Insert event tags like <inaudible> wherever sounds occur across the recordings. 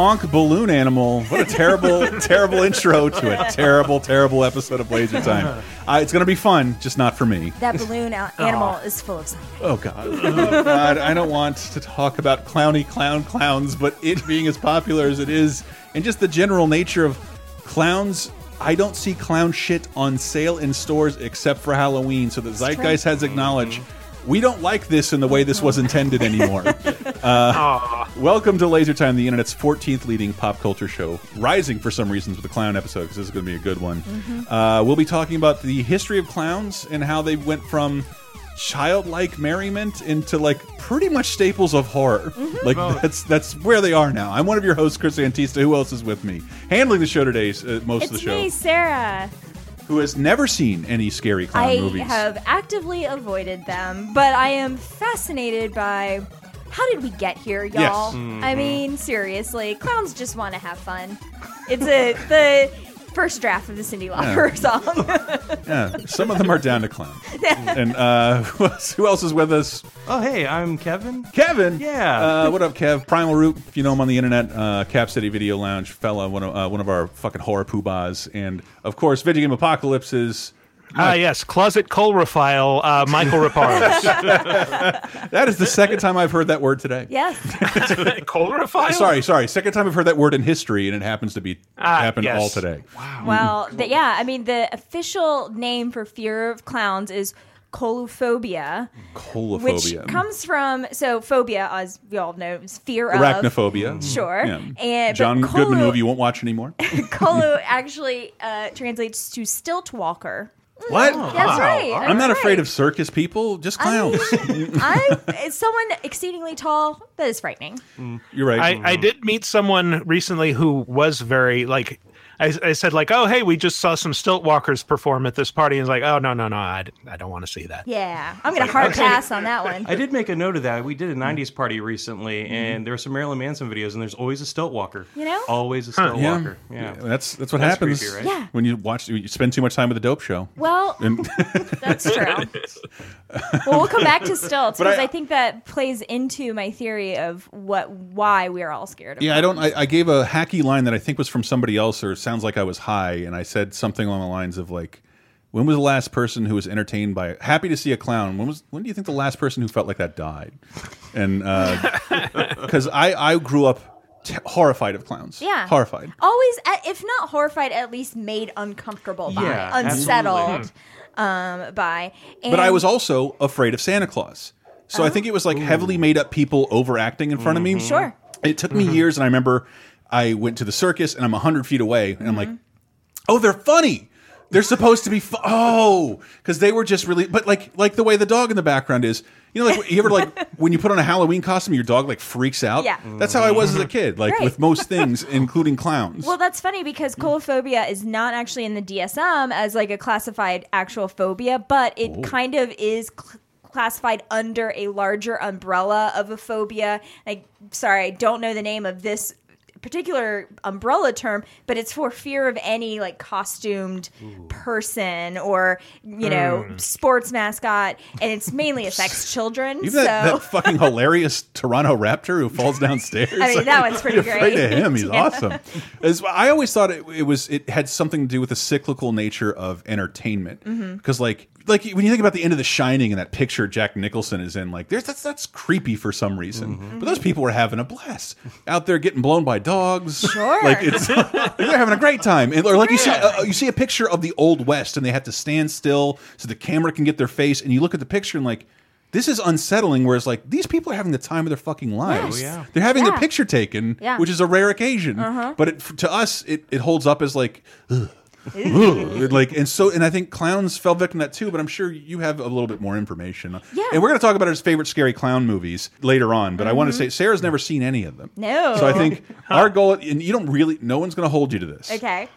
Honk honk balloon animal. What a terrible, <laughs> terrible intro to a terrible, terrible episode of Laser Time. Uh, it's going to be fun, just not for me. That balloon a- animal is full of something. Oh God. oh God, I don't want to talk about clowny clown clowns, but it being as popular as it is, and just the general nature of clowns. I don't see clown shit on sale in stores except for Halloween. So the Zeitgeist has acknowledged we don't like this in the way this was intended anymore. <laughs> Uh, welcome to Laser Time, the internet's 14th leading pop culture show, rising for some reasons with the clown episode because this is going to be a good one. Uh, we'll be talking about the history of clowns and how they went from childlike merriment into like pretty much staples of horror. Like that's that's where they are now. I'm one of your hosts, Chris Antista. Who else is with me? Handling the show today, uh, most of the It's show, me, Sarah. Who has never seen any scary clown I movies. I have actively avoided them, but I am fascinated by how did we get here, y'all? Yes. I mm-hmm. mean, seriously, clowns just want to have fun. It's a <laughs> the first draft of the Cyndi Lauper <laughs> song. Yeah, some of them are down to clown. <laughs> and uh, who else, who else is with us? Oh, hey, I'm Kevin. Kevin. Yeah. Uh, what up, Kev? Primal Root, if you know him on the internet, uh, Cap City Video Lounge fella, one of uh, one of our fucking horror poobahs, and of course, Video Game Apocalypse is. Ah, yes, closet coulrophile, uh, Michael Reparaz. <laughs> That is the second time I've heard that word today. yes. <laughs> coulrophile? Sorry, sorry. Second time I've heard that word in history, and it happens to be Ah, happened yes. all today. Wow. Well, the, yeah, I mean, the official name for fear of clowns is coulrophobia, which comes from so phobia, as we all know, is fear of arachnophobia. Sure, Yeah. and John but Goodman movie you won't watch anymore. <laughs> Coulro actually uh, translates to stilt walker. What? Oh, that's right. I'm not afraid of circus people, just clowns. <laughs> I it's someone exceedingly tall that is frightening. Mm, you're right. I, I mm. did meet someone recently who was very like. I, I said like, oh hey, we just saw some stilt walkers perform at this party, and he's like, oh no no no, I, I don't want to see that. Yeah, I'm gonna hard pass on that one. I did make a note of that. We did a mm-hmm. 90s party recently, mm-hmm. and there were some Marilyn Manson videos, and there's always a stilt walker. You know? Always a stilt yeah. walker. Yeah. That's that's what That's happens creepy, right? Yeah. when you watch you spend too much time with a dope show. Well, <laughs> And <laughs> that's true. <laughs> well, we'll come back to stilts because I- I, think that plays into my theory of what why we're all scared of. yeah, I don't. I, I gave a hacky line that I think was from somebody else, or sounds like I was high, and I said something along the lines of like, "When was the last person who was entertained by happy to see a clown? When was when do you think the last person who felt like that died?" And uh <laughs> because I I grew up t horrified of clowns. Yeah. horrified. Always, if not horrified, at least made uncomfortable by, Yeah, unsettled um, by. And, But I was also afraid of Santa Claus. So I think it was like heavily made up people overacting in front of me. Sure. It took me years, and I remember I went to the circus, and I'm hundred feet away, and I'm like, mm-hmm. "Oh, they're funny. They're supposed to be fu oh, because they were just really, but like like the way the dog in the background is. You know, like you ever like <laughs> when you put on a Halloween costume, your dog like freaks out. Yeah. that's how I was as a mm-hmm. kid. Like Right. with most things, including clowns. Well, that's funny because mm. coulrophobia is not actually in the DSM as like a classified actual phobia, but it oh. kind of is cl- classified under a larger umbrella of a phobia. Like, sorry, I don't know the name of this particular umbrella term, but it's for fear of any like costumed person or you know sports mascot, and it's mainly affects <laughs> children. Even so. that, that fucking hilarious Toronto Raptor who falls downstairs. <laughs> I mean, that one's pretty you're afraid great. of him. He's <laughs> Yeah. awesome. As- I always thought it, it was it had something to do with the cyclical nature of entertainment. Mm-hmm. Because like like when you think about the end of The Shining and that picture Jack Nicholson is in, like there's that's that's creepy for some reason. Mm-hmm. But those people were having a blast out there getting blown by dogs. Sure. like it's <laughs> they're having a great time. And, or like you see uh, you see a picture of the old west and they have to stand still so the camera can get their face, and you look at the picture and like. This is unsettling. Whereas, like these people are having the time of their fucking lives. Yes. Oh, yeah. They're having Yeah. their picture taken, Yeah. which is a rare occasion. But it, to us, it, it holds up as like, ugh. Like and so and I think clowns fell victim to that too. But I'm sure you have a little bit more information. Yeah. and we're going to talk about his favorite scary clown movies later on. But I want to say Sarah's never seen any of them. Mm-hmm. No. So I think <laughs> our goal, and you don't really, no one's going to hold you to this. Okay.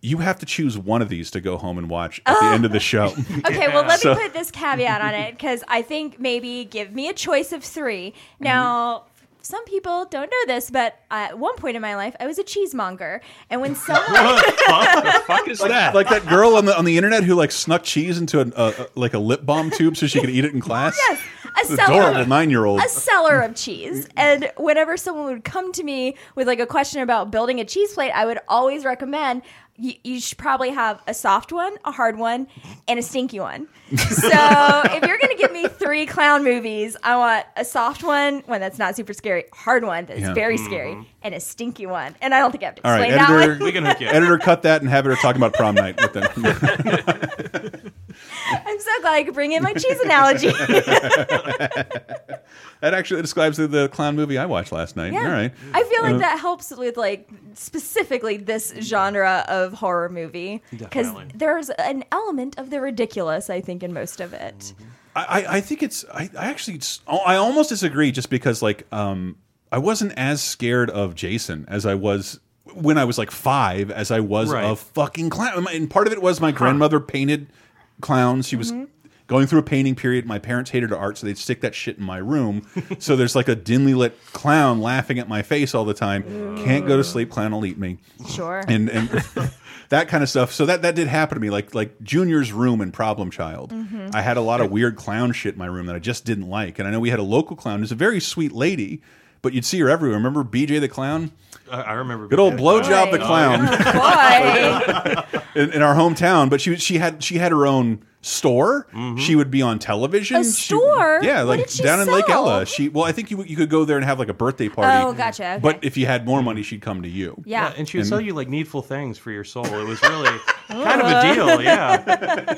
You have to choose one of these to go home and watch at the end of the show. <laughs> Okay, well, <laughs> let So- me put this caveat on it because I think maybe give me a choice of three. Now, some people don't know this, but at one point in my life, I was a cheesemonger. And when <laughs> someone. the fuck is that? like that girl on the on the internet who like snuck cheese into a, a, a- like a lip balm tube so she could eat it in class. Yes, a It's seller, adorable nine year old. a seller of cheese. And whenever someone would come to me with like a question about building a cheese plate, I would always recommend you, you should probably have a soft one, a hard one, and a stinky one. <laughs> So if you're gonna give me three clown movies, I want a soft one, one that's not super scary, hard one that's Yeah. very mm-hmm. scary, and a stinky one. And I don't think I have to All right, explain that one. editor. We can hook you. Editor, cut that and have her talking about prom night with them. <laughs> I'm so glad I could bring in my cheese analogy. <laughs> that actually describes the, the clown movie I watched last night. Yeah. All right. I feel like Uh, that helps with like specifically this genre of horror movie because there's an element of the ridiculous, I think, in most of it. I, I- I think it's I, I actually I almost disagree just because like um I wasn't as scared of Jason as I was when I was like five as I was Right. of fucking clown and part of it was my grandmother painted clowns she was Mm-hmm. Going through a painting period my parents hated art so they'd stick that shit in my room <laughs> so there's like a dimly lit clown laughing at my face all the time can't go to sleep clown will eat me Sure. and and <laughs> that kind of stuff. So that that did happen to me. Like like Junior's room in Problem Child, Mm-hmm. I had a lot of weird clown shit in my room that I just didn't like. And I know we had a local clown who's a very sweet lady, but you'd see her everywhere. Remember BJ the clown? I I remember. Good old Boy. blowjob the Boy. clown Boy. in, in our hometown. But she she had she had her own store. She would be on television. A She- store? yeah, What like did she down in Lake? Ella. She well, I think you you could go there and have like a birthday party. Oh, gotcha, okay. But if you had more money, she'd come to you. Yeah. Yeah, and she would sell you like needful things for your soul. It was really <laughs> kind of a deal. Yeah.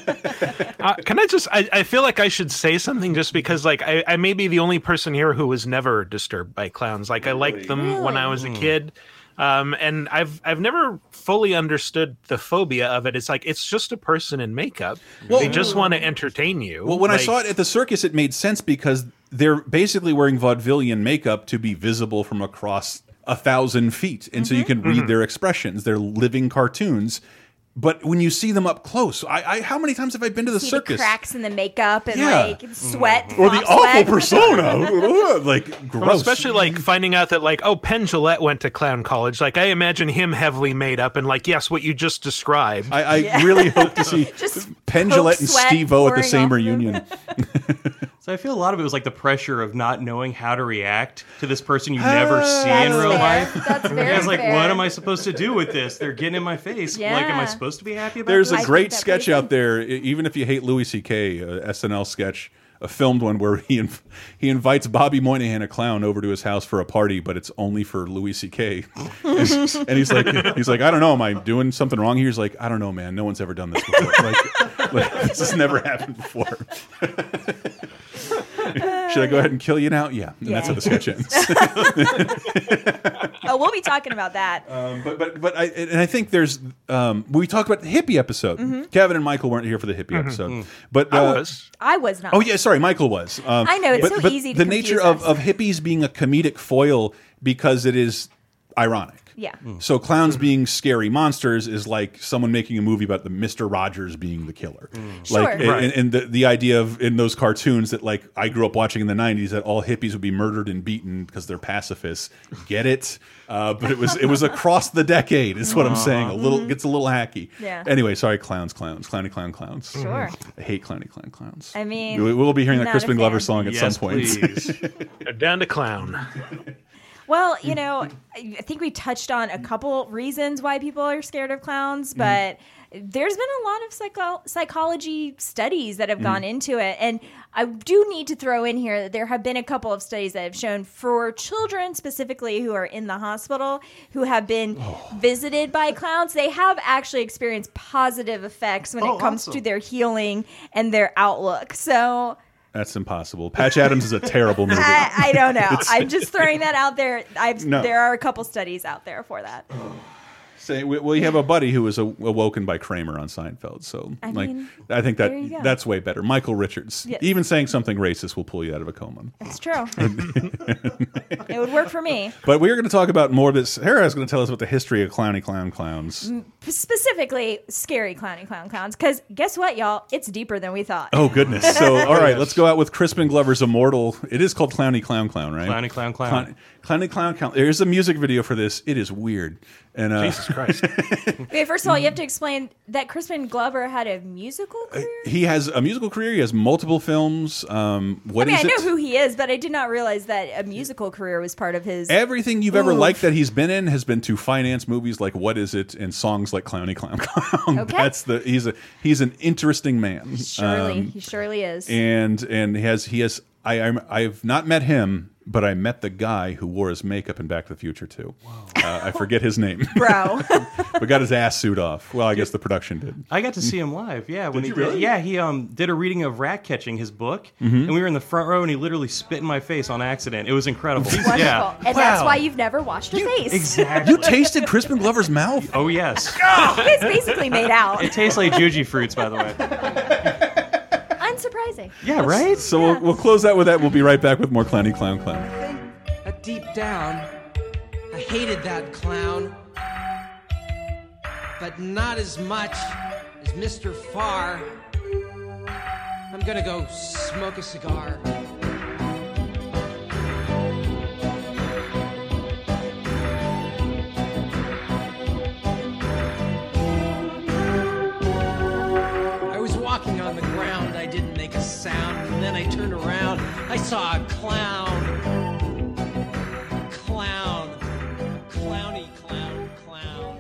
<laughs> Uh, can I just? I, I feel like I should say something just because, like, I, I may be the only person here who was never disturbed by clowns. Like, I liked them when I was a kid, um, and I've I've never fully understood the phobia of it. It's like it's just a person in makeup. they just want to entertain you. Well, when I saw it at the circus, it made sense because they're basically wearing vaudevillian makeup to be visible from across a thousand feet, and so you can read their expressions. They're living cartoons. But when you see them up close, I, I how many times have I been to the See circus? the cracks in the makeup and Yeah. like sweat. or the flop awful sweat. persona, <laughs> like Well, especially like finding out that like oh Penn Jillette went to clown college. Like I imagine him heavily made up and like yes, what you just described. I, I really hope to <laughs> see Just Penn Coke Jillette and Steve O at the same reunion. <laughs> So I feel a lot of it was like the pressure of not knowing how to react to this person you never ah, see in real fair. life. That's very I was like, fair. what am I supposed to do with this? They're getting in my face. Like, am I Yeah. Supposed to be happy about There's this? a I great sketch out there, even if you hate Louis C.K., a SNL sketch, a filmed one where he inv he invites Bobby Moynihan, a clown, over to his house for a party, but it's only for Louis C.K. and <laughs> and he's like, he's like, I don't know, am I doing something wrong here? He's like, I don't know, man, no one's ever done this before. <laughs> like, like, this has never happened before. <laughs> Should I go ahead and kill you now? Yeah, and that's how the sketch ends. <laughs> <laughs> Oh, we'll be talking about that. Um, but but but I and I think there's um, we talked about the hippie episode. Mm-hmm. Kevin and Michael weren't here for the hippie episode, but I uh, was. I was not. Oh yeah, sorry, Michael was. Um, I know, it's but, so but easy to the nature confuse of, of hippies being a comedic foil because it is ironic. Yeah. Hmm. So clowns being scary monsters is like someone making a movie about the Mister Rogers being the killer. Hmm. Sure. Like, and, Right. and the the idea of in those cartoons that like I grew up watching in the '90s that all hippies would be murdered and beaten because they're pacifists. Get it? Uh, but it was it was across the decade. Is what I'm uh-huh. saying. A little mm-hmm. gets a little hacky. Yeah. Anyway, sorry, clowns, clowns, clowny clown, clowns. Sure. Hmm. I hate clowny clown clowns. I mean, we, will be hearing that Crispin Glover song at yes, some point. please. <laughs> Down to clown. Well, you know, I think we touched on a couple reasons why people are scared of clowns, mm-hmm. but there's been a lot of psycho- psychology studies that have gone mm-hmm. into it. And I do need to throw in here that there have been a couple of studies that have shown for children specifically who are in the hospital who have been oh. visited by clowns, they have actually experienced positive effects when Oh, it comes awesome. to their healing and their outlook. So That's impossible. Patch Adams is a terrible <laughs> movie. I, I don't know. <laughs> I'm just throwing that out there. I've, No. There are a couple studies out there for that. <sighs> Say, we, well, you have a buddy who was a, awoken by Kramer on Seinfeld, so I like mean, I think that that's way better. Michael Richards, Yes. even saying something racist will pull you out of a coma. It's true. <laughs> it would work for me. But we are going to talk about more of this. Sarah is going to tell us about the history of clowny clown clowns. Mm, specifically, scary clowny clown clowns. Because guess what, y'all? It's deeper than we thought. Oh goodness! So <laughs> all right, let's go out with Crispin Glover's Immortal. It is called Clowny Clown Clown, right? Clowny Clown Clown. Clown- Clowny Clown Clown. There's a music video for this. It is weird. And uh, Jesus Christ. <laughs> Okay, first of all, you have to explain that Crispin Glover had a musical career. he has a musical career. He has multiple films. Um, I mean, is I it? know who he is, but I did not realize that a musical career was part of his. Everything you've ever liked that he's been in has been to finance movies like What Is It and songs like Clowny Clown <laughs> Clown. Okay. That's the he's a he's an interesting man. surely, Um, he surely is. and and he has he has I I'm, I've not met him, but I met the guy who wore his makeup in Back to the Future too. Uh, I forget his name, <laughs> Bro, <laughs> but got his ass suit off. Well, I guess the production did. I got to see him live. Yeah, when Did he you did, yeah he um did a reading of Rat Catching, his book, Mm-hmm. and we were in the front row, and he literally spit in my face on accident. It was incredible. wonderful, yeah, and that's why you've never washed your face. exactly. You tasted Crispin Glover's mouth. Oh yes, <laughs> It's basically made out. it tastes like Juji fruits, by the way. Unsurprising. Yeah, right. So we'll, we'll close that with that. We'll be right back with more Clowny Clown Clown. that deep down, I hated that clown. But not as much as Mr. Farr. I'm gonna go smoke a cigar. I turned around. I saw a clown. Clown. Clowny clown clown.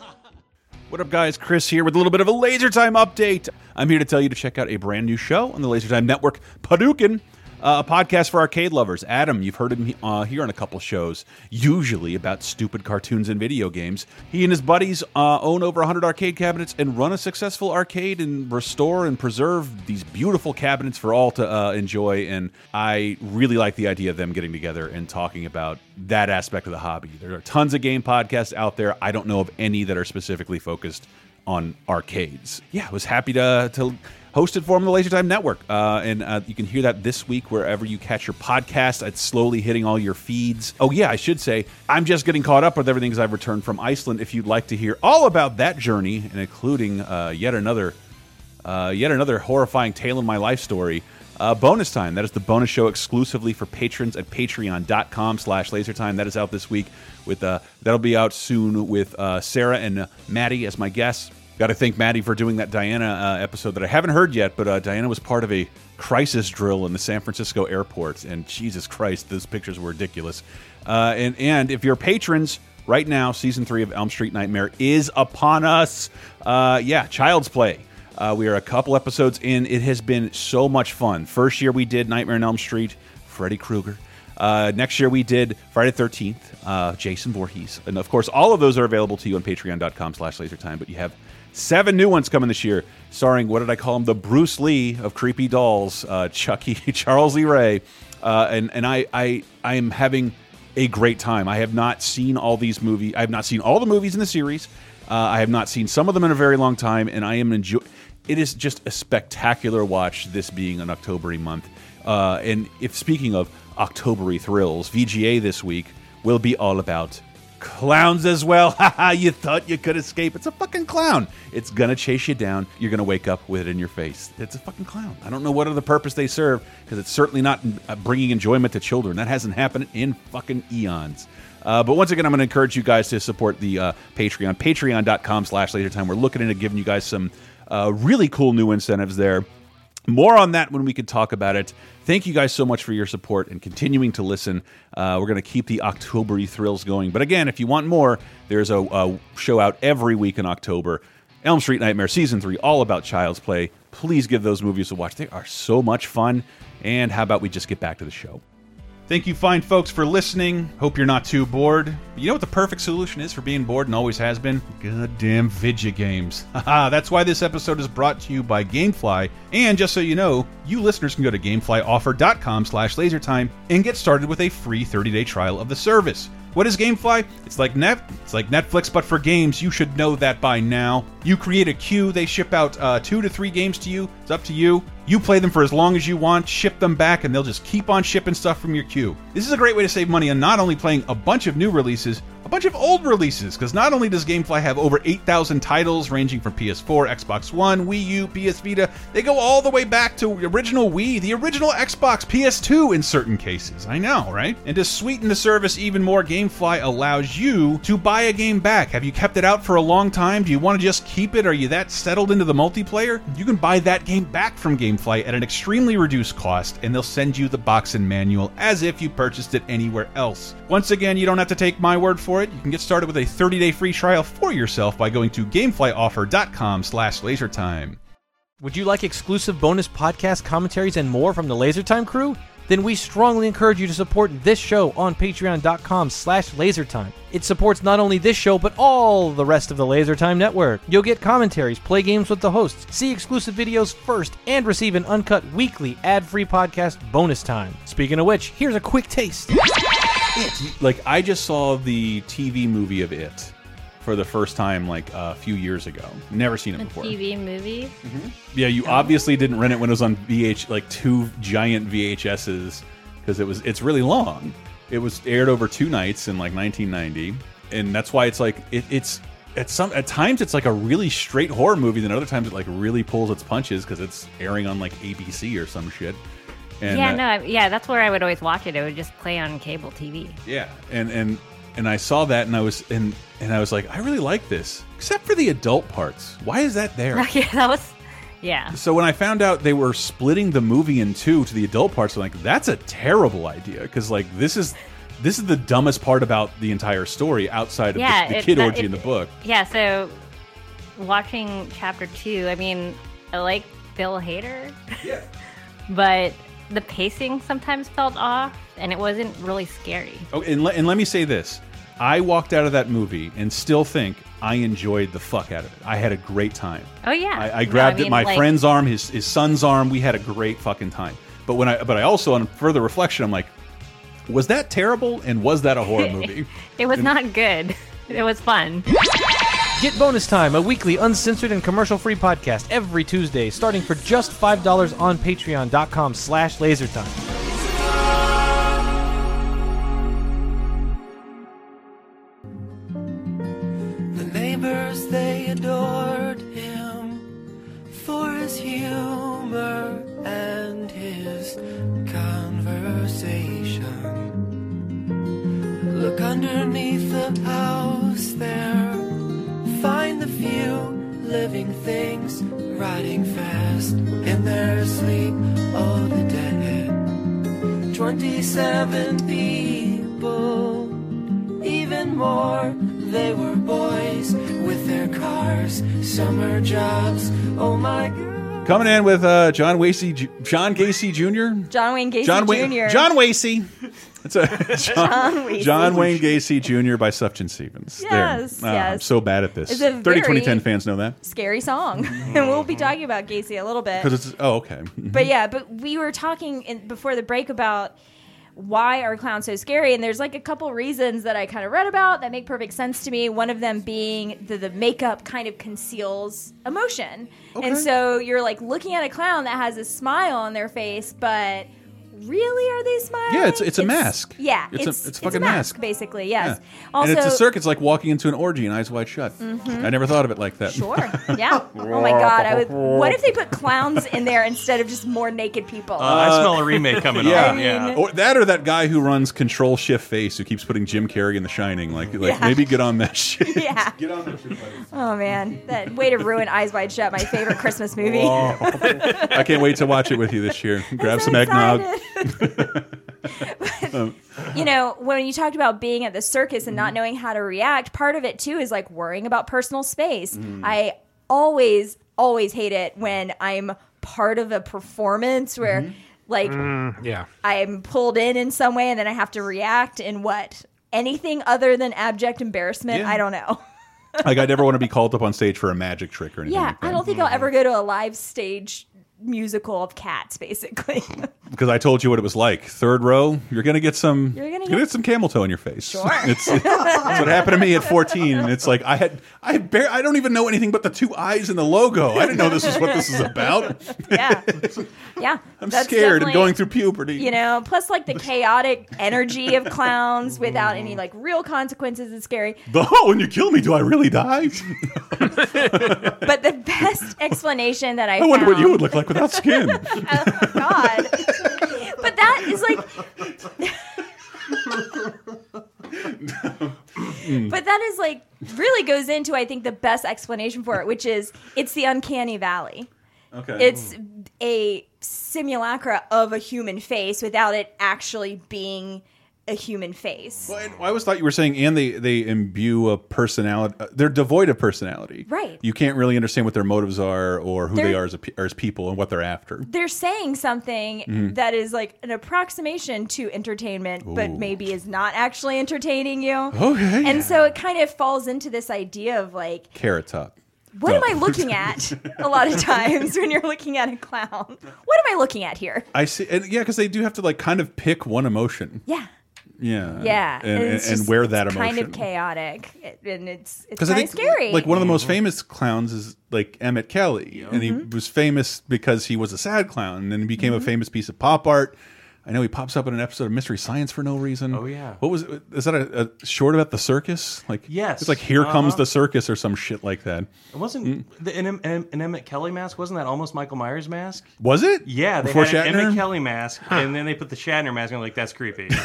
<laughs> What up, guys? Chris here with a little bit of a Laser Time update. I'm here to tell you to check out a brand new show on the Laser Time Network, Padookin, uh, a podcast for arcade lovers. Adam, you've heard him uh, here on a couple shows, usually about stupid cartoons and video games. He and his buddies uh, own over 100 arcade cabinets and run a successful arcade and restore and preserve these beautiful cabinets for all to uh, enjoy. And I really like the idea of them getting together and talking about that aspect of the hobby. There are tons of game podcasts out there. I don't know of any that are specifically focused on arcades. Yeah, I was happy to to host it for on the Laser Time Network, uh, and uh, you can hear that this week wherever you catch your podcast. It's slowly hitting all your feeds. Oh yeah, I should say I'm just getting caught up with everything as I've returned from Iceland. If you'd like to hear all about that journey and including uh, yet another uh, yet another horrifying tale in my life story. Uh, bonus time. That is the bonus show exclusively for patrons at patreon.com slash lasertime. That is out this week. With uh, That'll be out soon with Sarah and Maddie as my guests. Got to thank Maddie for doing that Diana uh, episode that I haven't heard yet, but uh, Diana was part of a crisis drill in the San Francisco airport, and Jesus Christ, those pictures were ridiculous. Uh, and and if you're patrons, right now, season three of Elm Street Nightmare is upon us. Uh, yeah, Child's Play. Uh, we are a couple episodes in. It has been so much fun. First year we did Nightmare on Elm Street, Freddy Krueger. Uh, next year we did Friday the 13th, uh, Jason Voorhees. And of course, all of those are available to you on patreon.com slash lasertime. But you have seven new ones coming this year, starring, what did I call him? The Bruce Lee of creepy dolls, uh, Chucky, <laughs> Charles Lee Ray. Uh, and and I, I, I am having a great time. I have not seen all these movies. I have not seen all the movies in the series. Uh, I have not seen some of them in a very long time, and I am enjoying. It is just a spectacular watch. This being an Octobery month, uh, and if speaking of Octobery thrills, VGA this week will be all about clowns as well. <laughs> Haha, you thought you could escape. It's a fucking clown. It's gonna chase you down. You're gonna wake up with it in your face. It's a fucking clown. I don't know what other purpose they serve because it's certainly not uh, bringing enjoyment to children. That hasn't happened in fucking eons. Uh, but once again, I'm going to encourage you guys to support the uh, Patreon, patreon.com slash lasertime. We're looking into giving you guys some uh, really cool new incentives there. More on that when we can talk about it. Thank you guys so much for your support and continuing to listen. Uh, we're going to keep the Octobery thrills going. But again, if you want more, there's a, a show out every week in October. Elm Street Nightmare Season 3, all about Child's Play. Please give those movies a watch. They are so much fun. And how about we just get back to the show? Thank you, fine folks, for listening. Hope you're not too bored. You know what the perfect solution is for being bored and always has been? Goddamn video games. <laughs> Haha, that's why this episode is brought to you by Gamefly. And just so you know, you listeners can go to gameflyoffer.com slash lasertime and get started with a free 30-day trial of the service. What is GameFly? It's like net, it's like Netflix, but for games. You should know that by now. You create a queue. They ship out uh, two to three games to you. It's up to you. You play them for as long as you want, ship them back, and they'll just keep on shipping stuff from your queue. This is a great way to save money on not only playing a bunch of new releases, bunch of old releases, because not only does GameFly have over 8,000 titles ranging from PS4, Xbox One, Wii U, PS Vita, they go all the way back to original Wii, the original Xbox, PS2 in certain cases. I know, right? And to sweeten the service even more, GameFly allows you to buy a game back. Have you kept it out for a long time? Do you want to just keep it? Are you that settled into the multiplayer? You can buy that game back from GameFly at an extremely reduced cost, and they'll send you the box and manual as if you purchased it anywhere else. Once again, you don't have to take my word for it. You can get started with a 30-day free trial for yourself by going to gameflyoffer.com slash lasertime. Would you like exclusive bonus podcast commentaries and more from the LaserTime crew? Then we strongly encourage you to support this show on patreon.com slash lasertime. It supports not only this show, but all the rest of the LaserTime network. You'll get commentaries, play games with the hosts, see exclusive videos first, and receive an uncut weekly ad-free podcast bonus time. Speaking of which, here's a quick taste. Like, I just saw the TV movie of It for the first time like a few years ago. Never seen it A before. TV movie. Mm-hmm. Yeah, you oh. obviously didn't rent it when it was on VH, like two giant VHSs, because it was it's really long. It was aired over two nights in like 1990, and that's why it's like it, it's at some at times it's like a really straight horror movie, then other times it like really pulls its punches because it's airing on like ABC or some shit. And, yeah, uh, no, I- yeah, that's where I would always watch it. It would just play on cable TV. Yeah, and and and I saw that, and I was and and I was like, I really like this, except for the adult parts. Why is that there? <laughs> yeah, that was, yeah. So when I found out they were splitting the movie in two to the adult parts, I'm like, that's a terrible idea because like this is this is the dumbest part about the entire story outside of Yeah, the, the it- kid that- orgy it- in the book. Yeah, so watching chapter two, I mean, I like Bill Hader. Yeah. <laughs> But the pacing sometimes felt off, and it wasn't really scary. Oh, and, le and let me say this: I walked out of that movie and still think I enjoyed the fuck out of it. I had a great time. Oh yeah, I, I No, grabbed mean, it, my like- friend's arm, his his son's arm. We had a great fucking time. But when I but I also on further reflection, I'm like, was that terrible? And was that a horror <laughs> movie? It was not good. It was fun. Get Bonus Time, a weekly uncensored and commercial-free podcast every Tuesday, starting for just $5 on patreon.com slash lasertime. The neighbors, they adored him for his humor and his conversation. Look underneath the house there, living things riding fast in their sleep. Oh, the dead. 27 people even more. They were boys with their cars, summer jobs. Oh my god. Coming in with uh, John Wasey, John Gacy Jr. John Wayne Gacy John Jr. John Wasey. <laughs> It's a <laughs> John. John Wayne Gacy Jr. by Sufjan Stevens. Yes, there. Ah, I'm yes. so bad at this. It's a 30 very- 2010 fans know that Scary song, <laughs> <laughs> and we'll be talking about Gacy a little bit. because it's oh okay. But yeah, but we were talking in, before the break about why are clowns so scary and there's like a couple reasons that i kind of read about that make perfect sense to me one of them being the, the makeup kind of conceals emotion and so you're like looking at a clown that has a smile on their face but really are they smiling Yeah, it's- it's a mask. yeah It's a- it's, it's a fucking mask. basically Yeah. also and it's a circus like walking into an orgy and eyes wide shut. Mm-hmm. I never thought of it like that. Sure. Yeah. Oh my god. I would. What if they put clowns in there instead of just more naked people? Uh, I smell a remake coming Yeah. on. Yeah. Or that or that guy who runs Control Shift Face who keeps putting Jim Carrey in The Shining. Like, like Yeah. maybe get on that <laughs> shit. yeah. Get on that shit. buddy. Oh man, that way to ruin Eyes Wide Shut, my favorite Christmas movie. <laughs> I can't wait to watch it with you this year. Grab so some eggnog. excited. But, you know, when you talked about being at the circus and Mm-hmm. not knowing how to react, part of it too is like worrying about personal space. Mm. I always, always hate it when I'm part of a performance where, Mm-hmm. like, Yeah. I'm pulled in in some way and then I have to react in what? Anything other than abject embarrassment? Yeah. I don't know. Like I never want to be <laughs> called up on stage for a magic trick or anything. Yeah, like that. I don't think I'll ever go to a live stage musical of cats, basically. <laughs> because I told you what it was like. Third row, you're gonna get some. You're gonna get, get- some camel toe in your face. Sure. <laughs> It's, it's what happened to me at 14, and it's like I had I had bare, I don't even know anything but the two eyes and the logo. I didn't know this is what this is about. <laughs> yeah, yeah. I'm That's scared and going through puberty. You know, plus like the chaotic energy of clowns without any like real consequences is scary. The, oh, when you kill me, do I really die? But the best explanation that I, I wonder what you would look like without skin. <laughs> Oh God! but that is like. <laughs> but that is like really goes into I think the best explanation for it, which is it's the uncanny valley. Okay. It's a simulacra of a human face without it actually being a human face. Well, I always thought you were saying, and they they imbue a personality. uh, They're devoid of personality. Right. You can't really understand what their motives are or who they They're- as, a, as people and what they're after. They're saying something Mm-hmm. that is like an approximation to entertainment, but maybe is not actually entertaining you. Okay. And so it kind of falls into this idea of like, Carrot top. what No. am I looking at a lot of <laughs> times when you're looking at a clown? What am I looking at here? I see. And yeah, because they do have to like kind of pick one emotion. Yeah. Yeah. Yeah. And, and, it's and just- wear that it's emotion. kind of chaotic. And it's, it's Because I kind think of scary. like one of the most famous clowns is like Emmett Kelly, and he Mm-hmm. was famous because he was a sad clown, and then he became Mm-hmm. a famous piece of pop art. I know he pops up in an episode of Mystery Science for no reason. Oh, yeah. what was is that a, a short about the circus? Like Yes. it's like here comes Uh-huh. the circus or some shit like that. It wasn't the, an, an, an Emmett Kelly mask. Wasn't that almost Michael Myers mask? Was it? Yeah, they before had an Emmett Kelly mask, and then they put the Shatner mask, and I'm like, that's creepy. <laughs>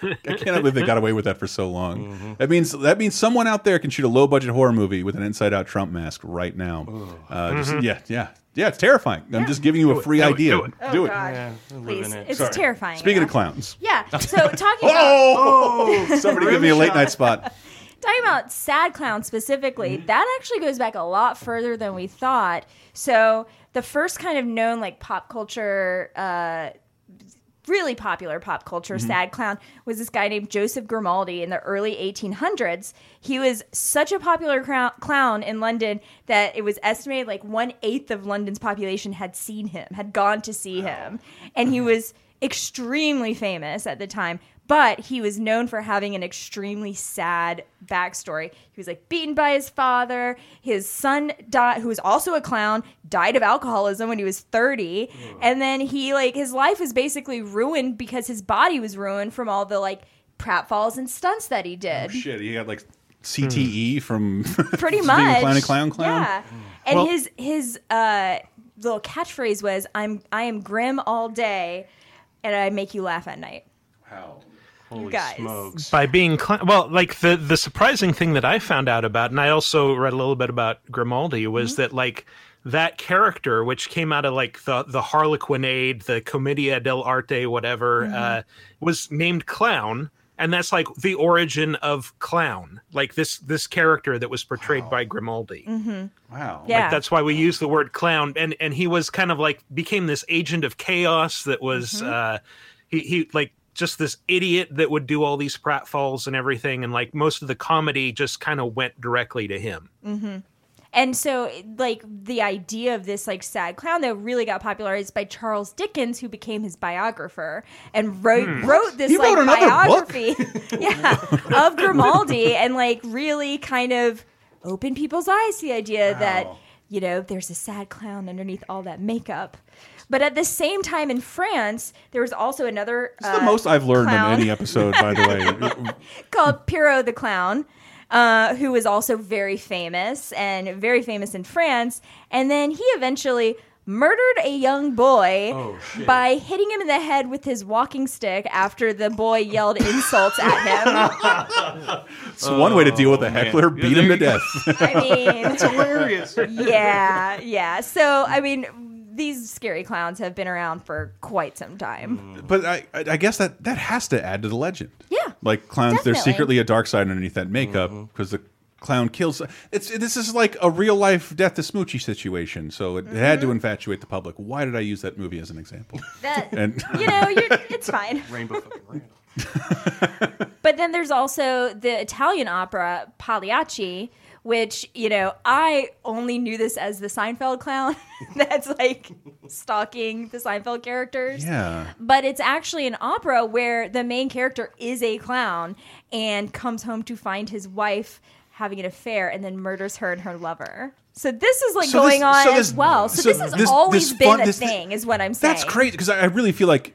I can't believe they got away with that for so long. Mm-hmm. That means that means someone out there can shoot a low budget horror movie with an inside out Trump mask right now. Uh, just, Mm-hmm. yeah, yeah, yeah. It's terrifying. I'm just giving you a free Do it, idea. do it. oh, Do it. God. yeah, I live Please. in it. It's Sorry. terrifying. Speaking of clowns. Yeah. So talking <laughs> about Oh, <laughs> somebody give me a late night spot. <laughs> talking about sad clowns specifically, Mm-hmm. that actually goes back a lot further than we thought. So the first kind of known like pop culture, uh, really popular pop culture Mm-hmm. sad clown was this guy named Joseph Grimaldi in the early 1800s. He was such a popular crou- clown in London that it was estimated like one eighth of London's population had seen him, had gone to see him, and he was extremely famous at the time. But he was known for having an extremely sad backstory. He was like beaten by his father. His son died, who was also a clown, died of alcoholism when he was 30. And then he like his life was basically ruined because his body was ruined from all the like pratfalls and stunts that he did. Shit, he got like CTE from <laughs> Pretty being much. a clown clown. Yeah. And Well- his his uh little catchphrase was I'm I am grim all day and I make you laugh at night. Wow. Holy guys. smokes! by being cl- well like the the surprising thing that i found out about and i also read a little bit about grimaldi was Mm-hmm. that like that character which came out of like the the harlequinade the commedia dell'arte whatever Mm-hmm. uh was named clown and that's like the origin of clown like this this character that was portrayed by grimaldi Wow. Yeah. like that's why we use the word clown and and he was kind of like became this agent of chaos that was uh he he like just this idiot that would do all these pratfalls and everything and like most of the comedy just kind of went directly to him. Mm-hmm. And so, like, the idea of this, like, sad clown, though, really got popularized by Charles Dickens, who became his biographer and wrote, hmm. wrote this, He like, wrote biography. <laughs> Yeah, of Grimaldi and, like, really kind of opened people's eyes to the idea that, you know, there's a sad clown underneath all that makeup. But at the same time in France, there was also another. It's the uh, most I've learned clown. in any episode, by the way. <laughs> called Pierrot the Clown, uh, who was also very famous and very famous in France. And then he eventually murdered a young boy Oh, by hitting him in the head with his walking stick after the boy yelled insults at him. <laughs> It's one way to deal with a Oh, man. heckler, Yeah, beat him to death. I mean, <laughs> it's Hilarious. yeah, yeah. So, I mean, these scary clowns have been around for quite some time. but I, I I guess that that has to add to the legend. Yeah, like clowns, there's definitely. secretly a dark side underneath that makeup because the clown kills. It's this is like a real life Death to Smoochy situation. So it had Mm-hmm. to infatuate the public. Why did I use that movie as an example? <laughs> That, <laughs> And you know, you're, it's <laughs> fine. Rainbow fucking ran. but then there's also the Italian opera Pagliacci, which you know I only knew this as the Seinfeld clown <laughs> that's like stalking the Seinfeld characters. Yeah. But it's actually an opera where the main character is a clown and comes home to find his wife having an affair and then murders her and her lover. So this is like So going this- on so as this- well. So, so this has this- always been fun- a thing, is what I'm saying. That's great because I I really feel like